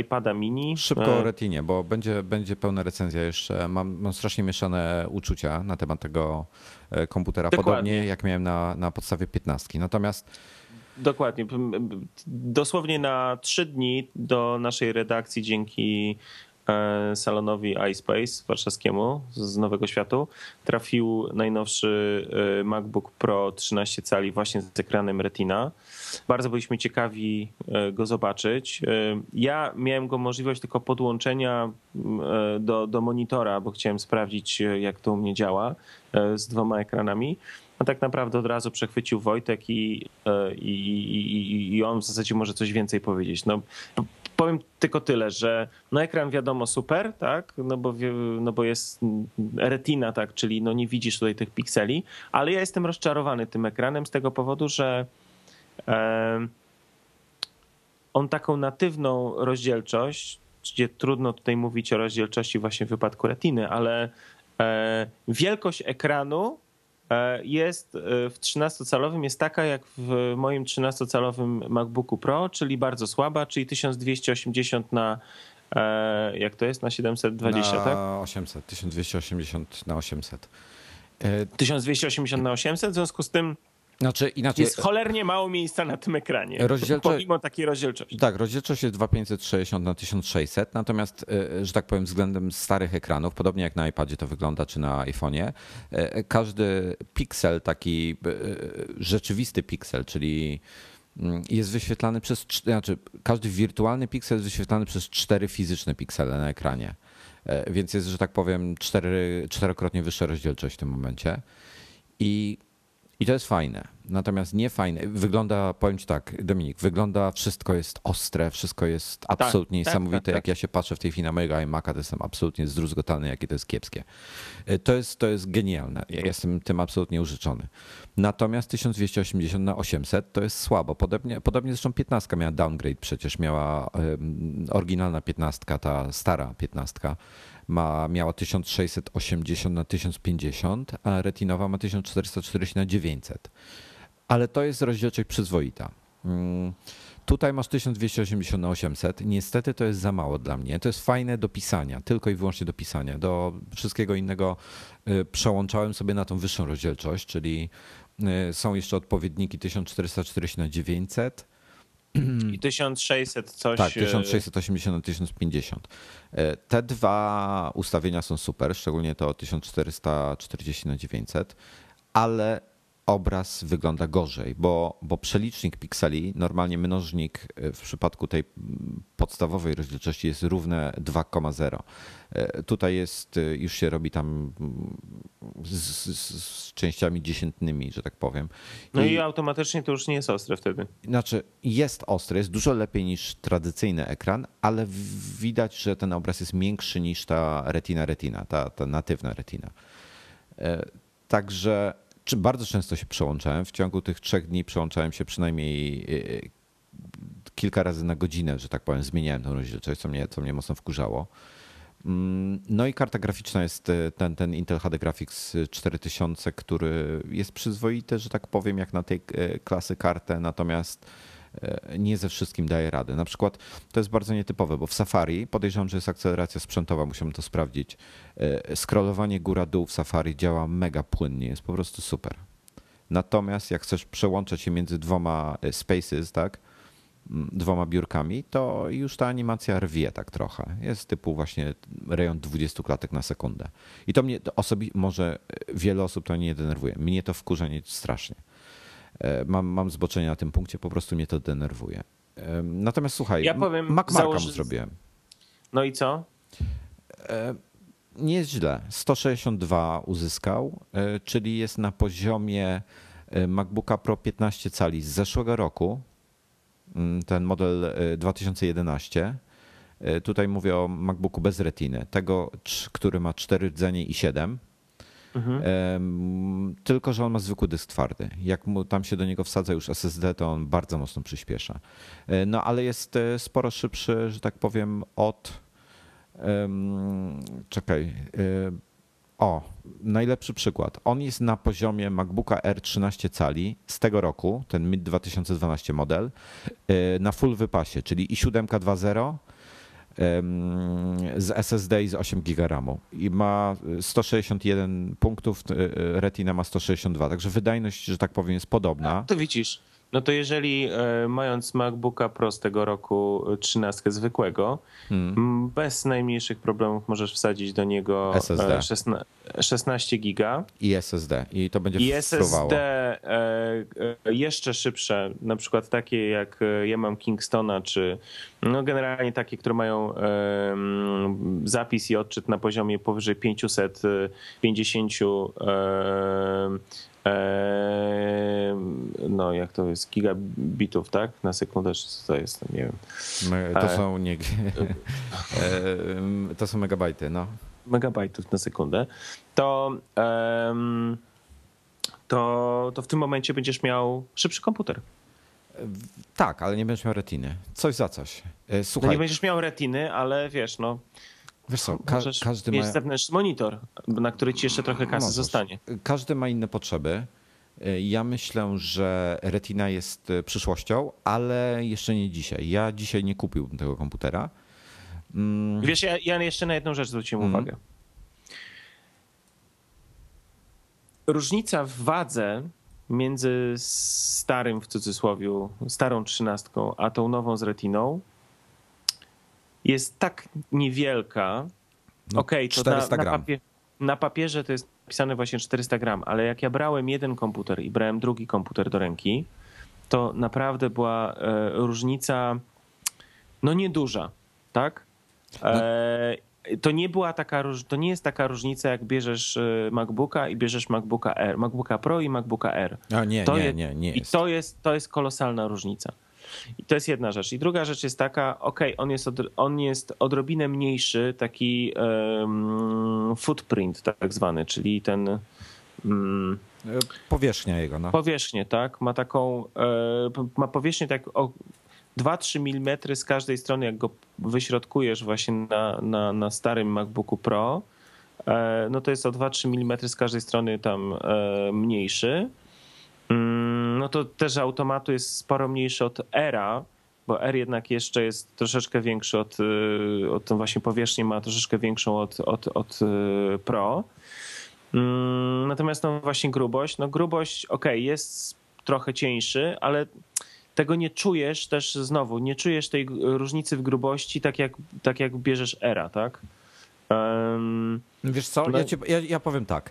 iPada mini.
Szybko o Retinie, bo będzie, będzie pełna recenzja jeszcze. Mam, mam strasznie mieszane uczucia na temat tego komputera, Dokładnie. podobnie jak miałem na, na podstawie 15. Natomiast
Dokładnie. Dosłownie na trzy dni do naszej redakcji dzięki E, salonowi iSpace warszawskiemu z Nowego Światu trafił najnowszy e, MacBook Pro 13 cali właśnie z ekranem Retina. Bardzo byliśmy ciekawi e, go zobaczyć. Ja miałem go możliwość tylko podłączenia do, do monitora, bo chciałem sprawdzić, jak to u mnie działa z dwoma ekranami. A tak naprawdę od razu przechwycił Wojtek i, i, i, i on w zasadzie może coś więcej powiedzieć. No, Powiem tylko tyle, że no ekran wiadomo super, tak, no bo, no bo jest retina, tak, czyli no nie widzisz tutaj tych pikseli, ale ja jestem rozczarowany tym ekranem z tego powodu, że e, on taką natywną rozdzielczość, gdzie trudno tutaj mówić o rozdzielczości właśnie w wypadku retiny, ale e, wielkość ekranu jest e, w 13-calowym jest taka jak w moim 13-calowym MacBooku Pro, czyli bardzo słaba, czyli 1280 na e, jak to jest na 720,
na
tak?
800, 1280 na 800.
1280 na 800, w związku z tym znaczy, inaczej, jest cholernie mało miejsca na tym ekranie, rozdzielczo... pomimo takiej rozdzielczości.
Tak, rozdzielczość jest 2560 na 1600, natomiast, e, że tak powiem, względem starych ekranów, podobnie jak na iPadzie to wygląda, czy na iPhone'ie, e, każdy piksel, taki e, rzeczywisty piksel, czyli mm, jest wyświetlany przez, znaczy każdy wirtualny piksel jest wyświetlany przez cztery fizyczne piksele na ekranie. Więc jest, że tak powiem, cztery, czterokrotnie wyższa rozdzielczość w tym momencie. I i to jest fajne. Natomiast nie fajne. Wygląda, powiem ci tak, Dominik, wygląda, wszystko jest ostre, wszystko jest tak, absolutnie tak, niesamowite. Tak, tak, jak ja się patrzę w tej chwili na mojego iMac'a, to jestem absolutnie zdruzgotany, jakie to jest kiepskie. E, to jest, to jest genialne. Ja jestem tym absolutnie użyczony. Natomiast 1280 na 800 to jest słabo. Podobnie, podobnie zresztą 15 miała downgrade, przecież miała um, oryginalna 15, ta stara 15 ma, miała 1680 na 1050, a retinowa ma 1440 na 900. Ale to jest rozdzielczość przyzwoita. Mm, tutaj masz 1280 na 800. Niestety to jest za mało dla mnie. To jest fajne do pisania, tylko i wyłącznie do pisania. Do wszystkiego innego y, przełączałem sobie na tą wyższą rozdzielczość, czyli y, są jeszcze odpowiedniki 1440 na 900
i 1600 coś.
Tak, 1680 na 1050. E, te dwa ustawienia są super, szczególnie to 1440 na 900, ale obraz wygląda gorzej, bo, bo przelicznik pikseli, normalnie mnożnik e, w przypadku tej podstawowej rozdzielczości jest równe 2,0. E, tutaj jest, e, już się robi tam z, z, z, częściami dziesiętnymi, że tak powiem.
No i, i automatycznie to już nie jest ostre wtedy.
Znaczy jest ostre, jest dużo lepiej niż tradycyjny ekran, ale widać, że ten obraz jest większy niż ta retina retina, ta, ta natywna retina. Także bardzo często się przełączałem. W ciągu tych trzech dni przełączałem się przynajmniej e, kilka razy na godzinę, że tak powiem, zmieniałem tą rozdzielczość, co mnie, co mnie mocno wkurzało. Mm, no i karta graficzna jest e, ten, ten Intel HD Graphics 4000, który jest przyzwoity, że tak powiem, jak na tej klasy kartę, natomiast nie ze wszystkim daje radę. Na przykład to jest bardzo nietypowe, bo w Safari podejrzewam, że jest akceleracja sprzętowa, musimy to sprawdzić. E, scrollowanie góra-dół w Safari działa mega płynnie, jest po prostu super. Natomiast jak chcesz przełączać się między dwoma e, spaces, tak, dwoma biurkami, to już ta animacja rwie tak trochę. Jest typu właśnie rejon 20 klatek na sekundę. I to mnie osobiście, może wiele osób to nie denerwuje. Mnie to wkurza nie strasznie. E, mam, mam zboczenie na tym punkcie, po prostu mnie to denerwuje. E, natomiast słuchaj, ja powiem, założy... zrobiłem.
No i co?
E, nie jest źle. 162 uzyskał, czyli jest na poziomie MacBooka Pro 15 cali z zeszłego roku. Mm, ten model 2011. Tutaj mówię o MacBooku bez retiny, tego, który ma 4 rdzenie i 7. Mhm. Tylko, że on ma zwykły dysk twardy. Jak mu tam się do niego wsadza już SSD, to on bardzo mocno przyspiesza. E, no ale jest e, sporo szybszy, że tak powiem, od. Czekaj. E, o, najlepszy przykład. On jest na poziomie MacBooka R 13 cali z tego roku, ten mid 2012 model, na full wypasie, czyli i 7 2.0 z SSD i z 8 GB RAMu i ma 161 punktów, e, e, Retina ma 162, także wydajność, że tak powiem, jest podobna.
To widzisz, no to jeżeli e, mając MacBooka Pro z tego roku 13 zwykłego, hmm. bez najmniejszych problemów możesz wsadzić do niego SSD. 16, giga.
I SSD. I to będzie
I SSD jeszcze szybsze, na przykład takie jak ja mam Kingstona, czy no generalnie takie, które mają zapis i odczyt na poziomie powyżej 550 no jak to jest, gigabitów, tak? Na sekundę, czy co to jest, nie wiem.
To są nie... to są megabajty, no.
Megabajtów na sekundę. To, to, to w tym momencie będziesz miał szybszy komputer.
Tak, ale nie będziesz miał retiny. Coś za coś.
Słuchaj. No nie będziesz miał retiny, ale wiesz, no.
Wiesz co, ka każdy
ma... zewnętrzny monitor, na który ci jeszcze trochę kasy zostanie.
Każdy ma inne potrzeby. E, ja myślę, że Retina jest e, przyszłością, ale jeszcze nie dzisiaj. Ja dzisiaj nie kupiłbym tego komputera.
Mm. Wiesz, ja, ja, jeszcze na jedną rzecz zwróciłem mm. uwagę. Różnica w wadze między starym w cudzysłowie, starą trzynastką, a tą nową z retiną jest tak niewielka. No, Okej, okay, to na, na, na, papierze to jest napisane właśnie 400 gram, ale jak ja brałem jeden komputer i brałem drugi komputer do ręki, to naprawdę była e, różnica no nieduża, tak? E, to nie była taka, to nie jest taka różnica, jak bierzesz e, MacBooka i bierzesz MacBooka R, MacBooka Pro i MacBooka R.
A nie,
to
nie, jest, nie, nie
jest. I to jest, to jest kolosalna różnica. I to jest jedna rzecz. I druga rzecz jest taka, ok, on jest, od, on jest odrobinę mniejszy, taki um, footprint tak zwany, czyli ten... Um,
Powierzchnia jego, no.
Powierzchnię, tak. Ma taką, e, ma powierzchnię tak o 2-3 mm z każdej strony, jak go wyśrodkujesz właśnie na, na, na starym MacBooku Pro, e, no to jest o 2-3 mm z każdej strony tam e, mniejszy. No to też automatu jest sporo mniejszy od Era, bo R jednak jeszcze jest troszeczkę większy od, y, od tą właśnie powierzchnię ma troszeczkę większą od, od, od y, Pro. Mm, natomiast no właśnie grubość, no grubość ok, jest trochę cieńszy, ale tego nie czujesz też znowu, nie czujesz tej różnicy w grubości tak jak, tak jak bierzesz Era, tak?
Um, Wiesz co, no... ja, ci, ja, ja powiem tak.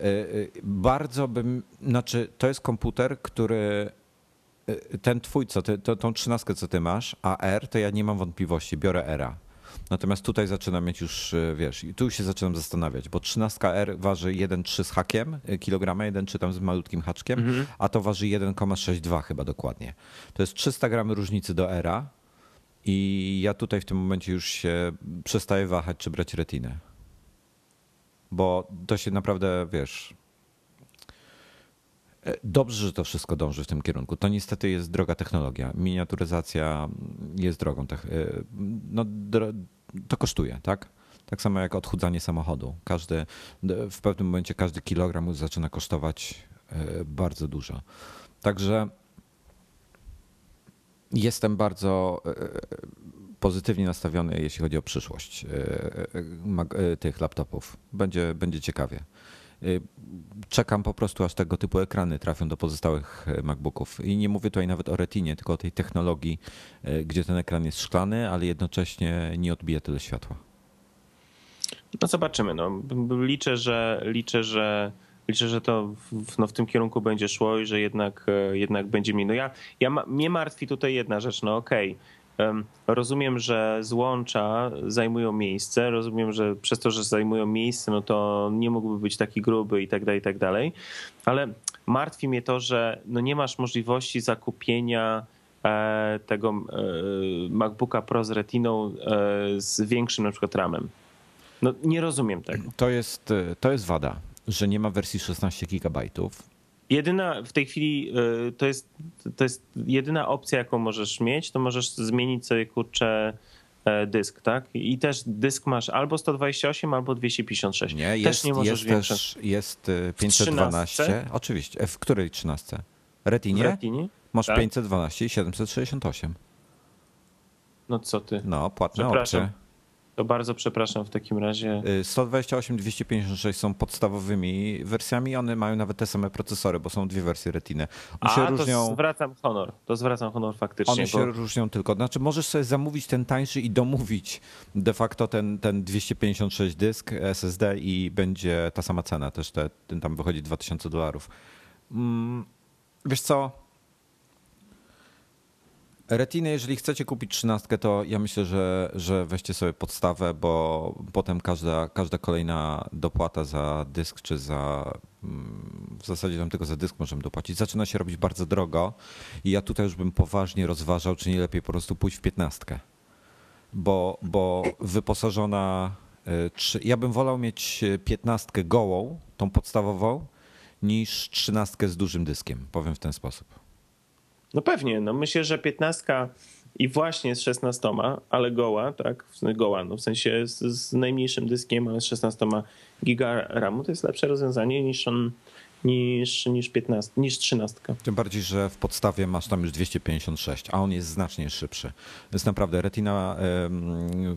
E, e, bardzo bym, znaczy to jest komputer, który e, ten twój, co ty, to, tą trzynastkę, co ty masz, a R, to ja nie mam wątpliwości, biorę Era. Natomiast tutaj zaczynam mieć już, wiesz, tu się zaczynam zastanawiać, bo 13R waży 1,3 z hakiem kilograma, 1,3 tam z malutkim haczkiem, mhm. a to waży 1,62 chyba dokładnie. To jest 300 gramy różnicy do Era i ja tutaj w tym momencie już się przestaję wahać, czy brać retinę bo to się naprawdę, wiesz, e, Dobrze, że to wszystko dąży w tym kierunku. To niestety jest droga technologia. Miniaturyzacja jest drogą. E, no, to kosztuje, tak? Tak samo jak odchudzanie samochodu. Każdy, w pewnym momencie każdy kilogram zaczyna kosztować e, bardzo dużo. Także jestem bardzo pozytywnie nastawiony, jeśli chodzi o przyszłość e, e, tych laptopów. Będzie, będzie ciekawie. E, czekam po prostu, aż tego typu ekrany trafią do pozostałych MacBooków. I nie mówię tutaj nawet o retinie, tylko o tej technologii, gdzie ten ekran jest szklany, ale jednocześnie nie odbija tyle światła.
No zobaczymy. No. Liczę, że liczę, że liczę, że to w, no, w tym kierunku będzie szło i że jednak, jednak będzie mi. No ja, ja mnie martwi tutaj jedna rzecz. No okej, okay rozumiem, że złącza zajmują miejsce, rozumiem, że przez to, że zajmują miejsce, no to nie mógłby być taki gruby i tak dalej, i tak dalej, ale martwi mnie to, że no nie masz możliwości zakupienia e, tego e, MacBooka Pro z Retiną e, z większym na przykład RAMem. No nie rozumiem tego.
To jest, to jest wada, że nie ma wersji 16 GB
Jedyna w tej chwili y, to jest, to jest jedyna opcja, jaką możesz mieć, to możesz zmienić sobie kurczę e, dysk, tak? I też dysk masz albo 128, albo 256.
Nie, jest, też nie możesz jest też jest 512. Oczywiście. W której 13? Retinie? W Retinie? Masz tak? 512 i 768.
No co ty?
No, płatne opcje.
To bardzo przepraszam w takim razie.
128, y, 256 są podstawowymi wersjami, one mają nawet te same procesory, bo są dwie wersje Retiny.
One A, się różnią... to zwracam honor, to zwracam honor faktycznie.
One się różnią tylko, znaczy możesz sobie zamówić ten tańszy i domówić de facto ten, ten 256 dysk SSD i będzie ta sama cena, też te, ten tam wychodzi 2000 dolarów. Mm, wiesz co, Retiny, jeżeli chcecie kupić trzynastkę, to ja myślę, że, że weźcie sobie podstawę, bo potem każda, każda kolejna dopłata za dysk, czy za mm, w zasadzie tam tylko za dysk możemy dopłacić, zaczyna się robić bardzo drogo i ja tutaj już bym poważnie rozważał, czy nie lepiej po prostu pójść w piętnastkę. Bo, bo wyposażona, y, ja bym wolał mieć piętnastkę gołą, tą podstawową, niż trzynastkę z dużym dyskiem, powiem w ten sposób.
No pewnie, no myślę, że 15 i właśnie z 16, ale goła, tak, goła, no w sensie z, z najmniejszym dyskiem, ale z 16 giga RAMu to jest lepsze rozwiązanie niż on niż, niż 15, niż 13.
Tym bardziej, że w podstawie masz tam już 256, a on jest znacznie szybszy. Jest naprawdę Retina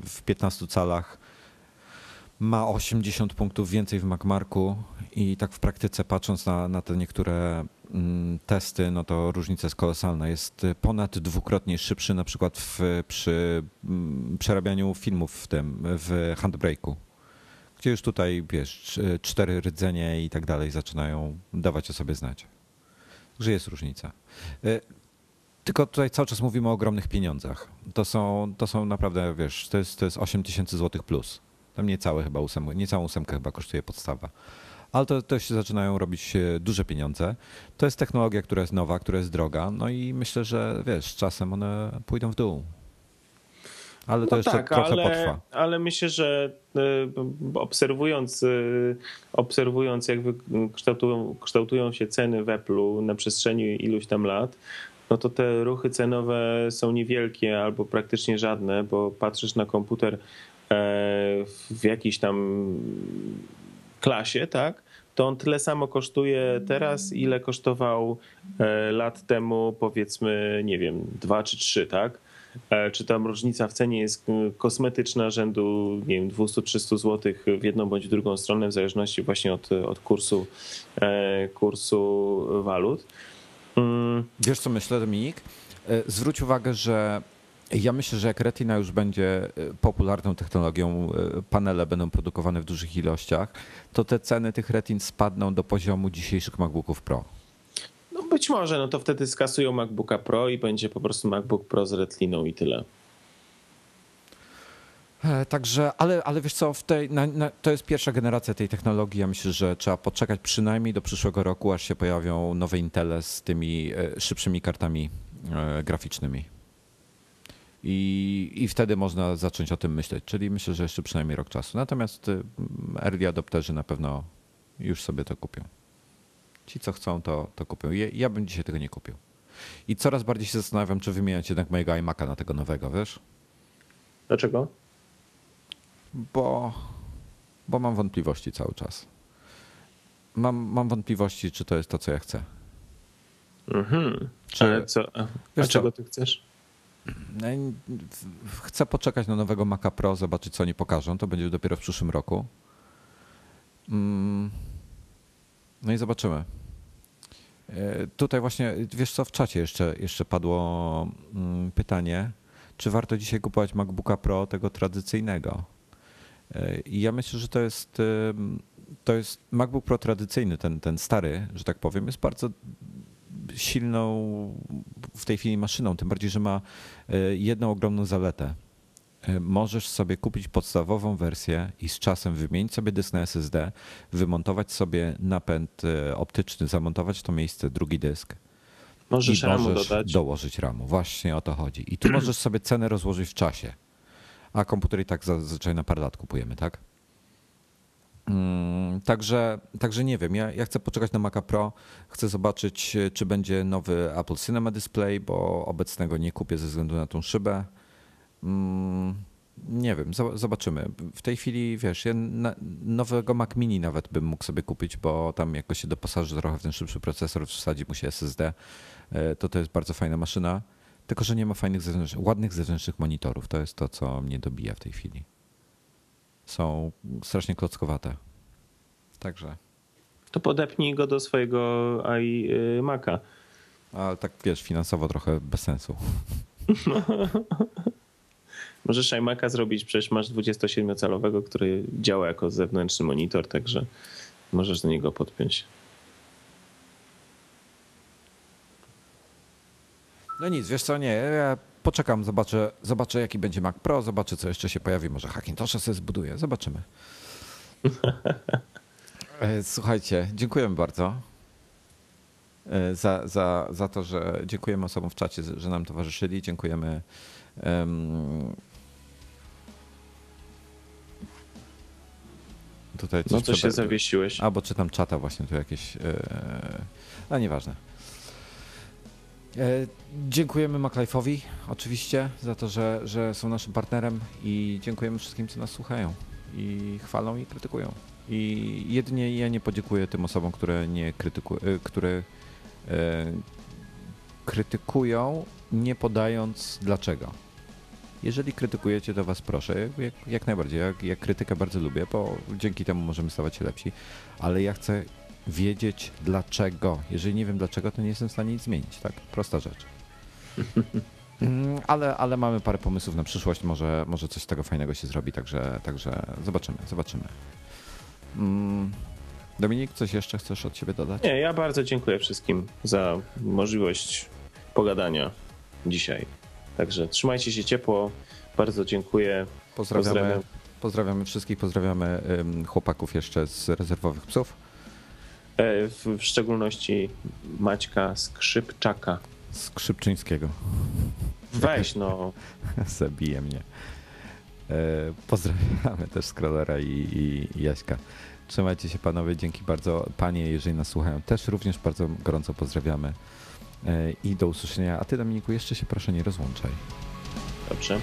w 15 calach ma 80 punktów więcej w MacMarku i tak w praktyce patrząc na, na te niektóre mm, testy, no to różnica jest kolosalna. Jest ponad dwukrotnie szybszy na przykład w, przy mm, przerabianiu filmów w tym, w Handbrake'u, gdzie już tutaj, wiesz, cztery rdzenie i tak dalej zaczynają dawać o sobie znać. Że jest różnica. E, tylko tutaj cały czas mówimy o ogromnych pieniądzach. To są, to są naprawdę, wiesz, to jest, to jest 8 tysięcy złotych plus. Tam niecałe chyba ósemkę, niecałą ósemkę chyba kosztuje podstawa. Ale to, to się zaczynają robić e, duże pieniądze. To jest technologia, która jest nowa, która jest droga, no i myślę, że wiesz, czasem one pójdą w dół. Ale to no jeszcze tak, trochę
ale,
potrwa.
Ale myślę, że e, obserwując, e, obserwując jak kształtują, kształtują się ceny w Apple'u na przestrzeni iluś tam lat, no to te ruchy cenowe są niewielkie albo praktycznie żadne, bo patrzysz na komputer w jakiejś tam klasie, tak? To on tyle samo kosztuje teraz, ile kosztował e, lat temu, powiedzmy, nie wiem, dwa czy trzy, tak? E, czy tam różnica w cenie jest kosmetyczna rzędu, nie wiem, 200-300 zł w jedną bądź drugą stronę, w zależności właśnie od, od kursu, e, kursu walut.
Mm. Wiesz co myślę, Dominik? Zwróć uwagę, że ja myślę, że jak Retina już będzie e, popularną technologią, e, panele będą produkowane w dużych ilościach, to te ceny tych Retin spadną do poziomu dzisiejszych MacBooków Pro.
No być może, no to wtedy skasują MacBooka Pro i będzie po prostu MacBook Pro z Retiną i tyle.
E, także, ale, ale wiesz co, tej, na, na, to jest pierwsza generacja tej technologii. Ja myślę, że trzeba poczekać przynajmniej do przyszłego roku, aż się pojawią nowe Intele z tymi szybszymi kartami graficznymi. I, I wtedy można zacząć o tym myśleć. Czyli myślę, że jeszcze przynajmniej rok czasu. Natomiast y, early adopterzy na pewno już sobie to kupią. Ci, co chcą, to, to kupią. Ja, ja bym dzisiaj tego nie kupił. I coraz bardziej się zastanawiam, czy wymieniać jednak mojego iMac'a na tego nowego, wiesz?
Dlaczego?
Bo, bo mam wątpliwości cały czas. Mam, mam wątpliwości, czy to jest to, co ja chcę.
Mhm. Czy, co, a czego ty chcesz?
No chcę poczekać na nowego Maca Pro, zobaczyć co oni pokażą. To będzie dopiero w przyszłym roku. Mm. No i zobaczymy. E, tutaj właśnie, wiesz co, w czacie jeszcze, jeszcze padło mm, pytanie, czy warto dzisiaj kupować MacBooka Pro tego tradycyjnego? E, I ja myślę, że to jest, to jest MacBook Pro tradycyjny, ten, ten stary, że tak powiem, jest bardzo silną w tej chwili maszyną, tym bardziej, że ma e, jedną ogromną zaletę. E, Możesz sobie kupić podstawową wersję i z czasem wymienić sobie dysk na SSD, wymontować sobie napęd e, optyczny, zamontować to miejsce drugi dysk
Możesz
i możesz
dodać.
dołożyć ramu. Właśnie o to chodzi. I tu możesz sobie cenę rozłożyć w czasie. A komputer i tak zazwyczaj na parę lat kupujemy, tak? Mm, Także, także nie wiem, ja, ja chcę poczekać na Maca Pro, chcę zobaczyć, e, czy będzie nowy Apple Cinema Display, bo obecnego nie kupię ze względu na tą szybę. Mm, Nie wiem, zo- zobaczymy. W tej chwili, wiesz, ja nowego Mac Mini nawet bym mógł sobie kupić, bo tam jakoś się doposaży trochę w ten szybszy procesor, wsadzi mu się SSD, e, to to jest bardzo fajna maszyna, tylko że nie ma fajnych, zewnętrznych, ładnych zewnętrznych monitorów. To jest to, co mnie dobija w tej chwili. Są strasznie klockowate. Także,
To podepnij go do swojego iMac'a.
ale tak wiesz, finansowo trochę bez sensu.
Możesz iMac'a zrobić, przecież masz 27-calowego, który działa jako zewnętrzny monitor, także możesz do niego podpiąć.
No nic, wiesz co, nie, ja poczekam, zobaczę, zobaczę jaki będzie Mac Pro, zobaczę co jeszcze się pojawi, może Hackintosha sobie zbuduję, zobaczymy. E, Słuchajcie, dziękujemy bardzo e, za, za, za to, że dziękujemy osobom w czacie, że nam towarzyszyli, dziękujemy em, tutaj
No co się
przebe-
zawiesiłeś?
Albo czytam czata właśnie tu jakieś. Yy, a nieważne. E, Dziękujemy MacLife'owi oczywiście za to, że, że są naszym partnerem i dziękujemy wszystkim, co nas słuchają i chwalą i krytykują. I jedynie ja nie podziękuję tym osobom, które nie krytykują, które e, krytykują, nie podając dlaczego. Jeżeli krytykujecie, to was proszę, jak, jak, jak najbardziej. Ja, ja krytykę bardzo lubię, bo dzięki temu możemy stawać się lepsi, ale ja chcę wiedzieć dlaczego. Jeżeli nie wiem dlaczego, to nie jestem w stanie nic zmienić, tak? Prosta rzecz. Mm, Ale, ale mamy parę pomysłów na przyszłość, może, może coś z tego fajnego się zrobi, także, także zobaczymy, zobaczymy. Mm, Dominik, coś jeszcze chcesz od siebie dodać?
Nie, ja bardzo dziękuję wszystkim za możliwość pogadania dzisiaj. Także trzymajcie się ciepło. Bardzo dziękuję.
Pozdrawiamy,
Pozdrawiam.
pozdrawiamy wszystkich, pozdrawiamy chłopaków jeszcze z rezerwowych psów.
E, W, szczególności Maćka Skrzypczaka.
Skrzypczyńskiego.
Weź no.
Zabije mnie. E, Pozdrawiamy też Scrollera i, i Jaśka. Trzymajcie się panowie, dzięki bardzo. Panie, jeżeli nas słuchają, też również bardzo gorąco pozdrawiamy. E, I do usłyszenia. A ty, Dominiku, jeszcze się proszę nie rozłączaj.
Dobrze.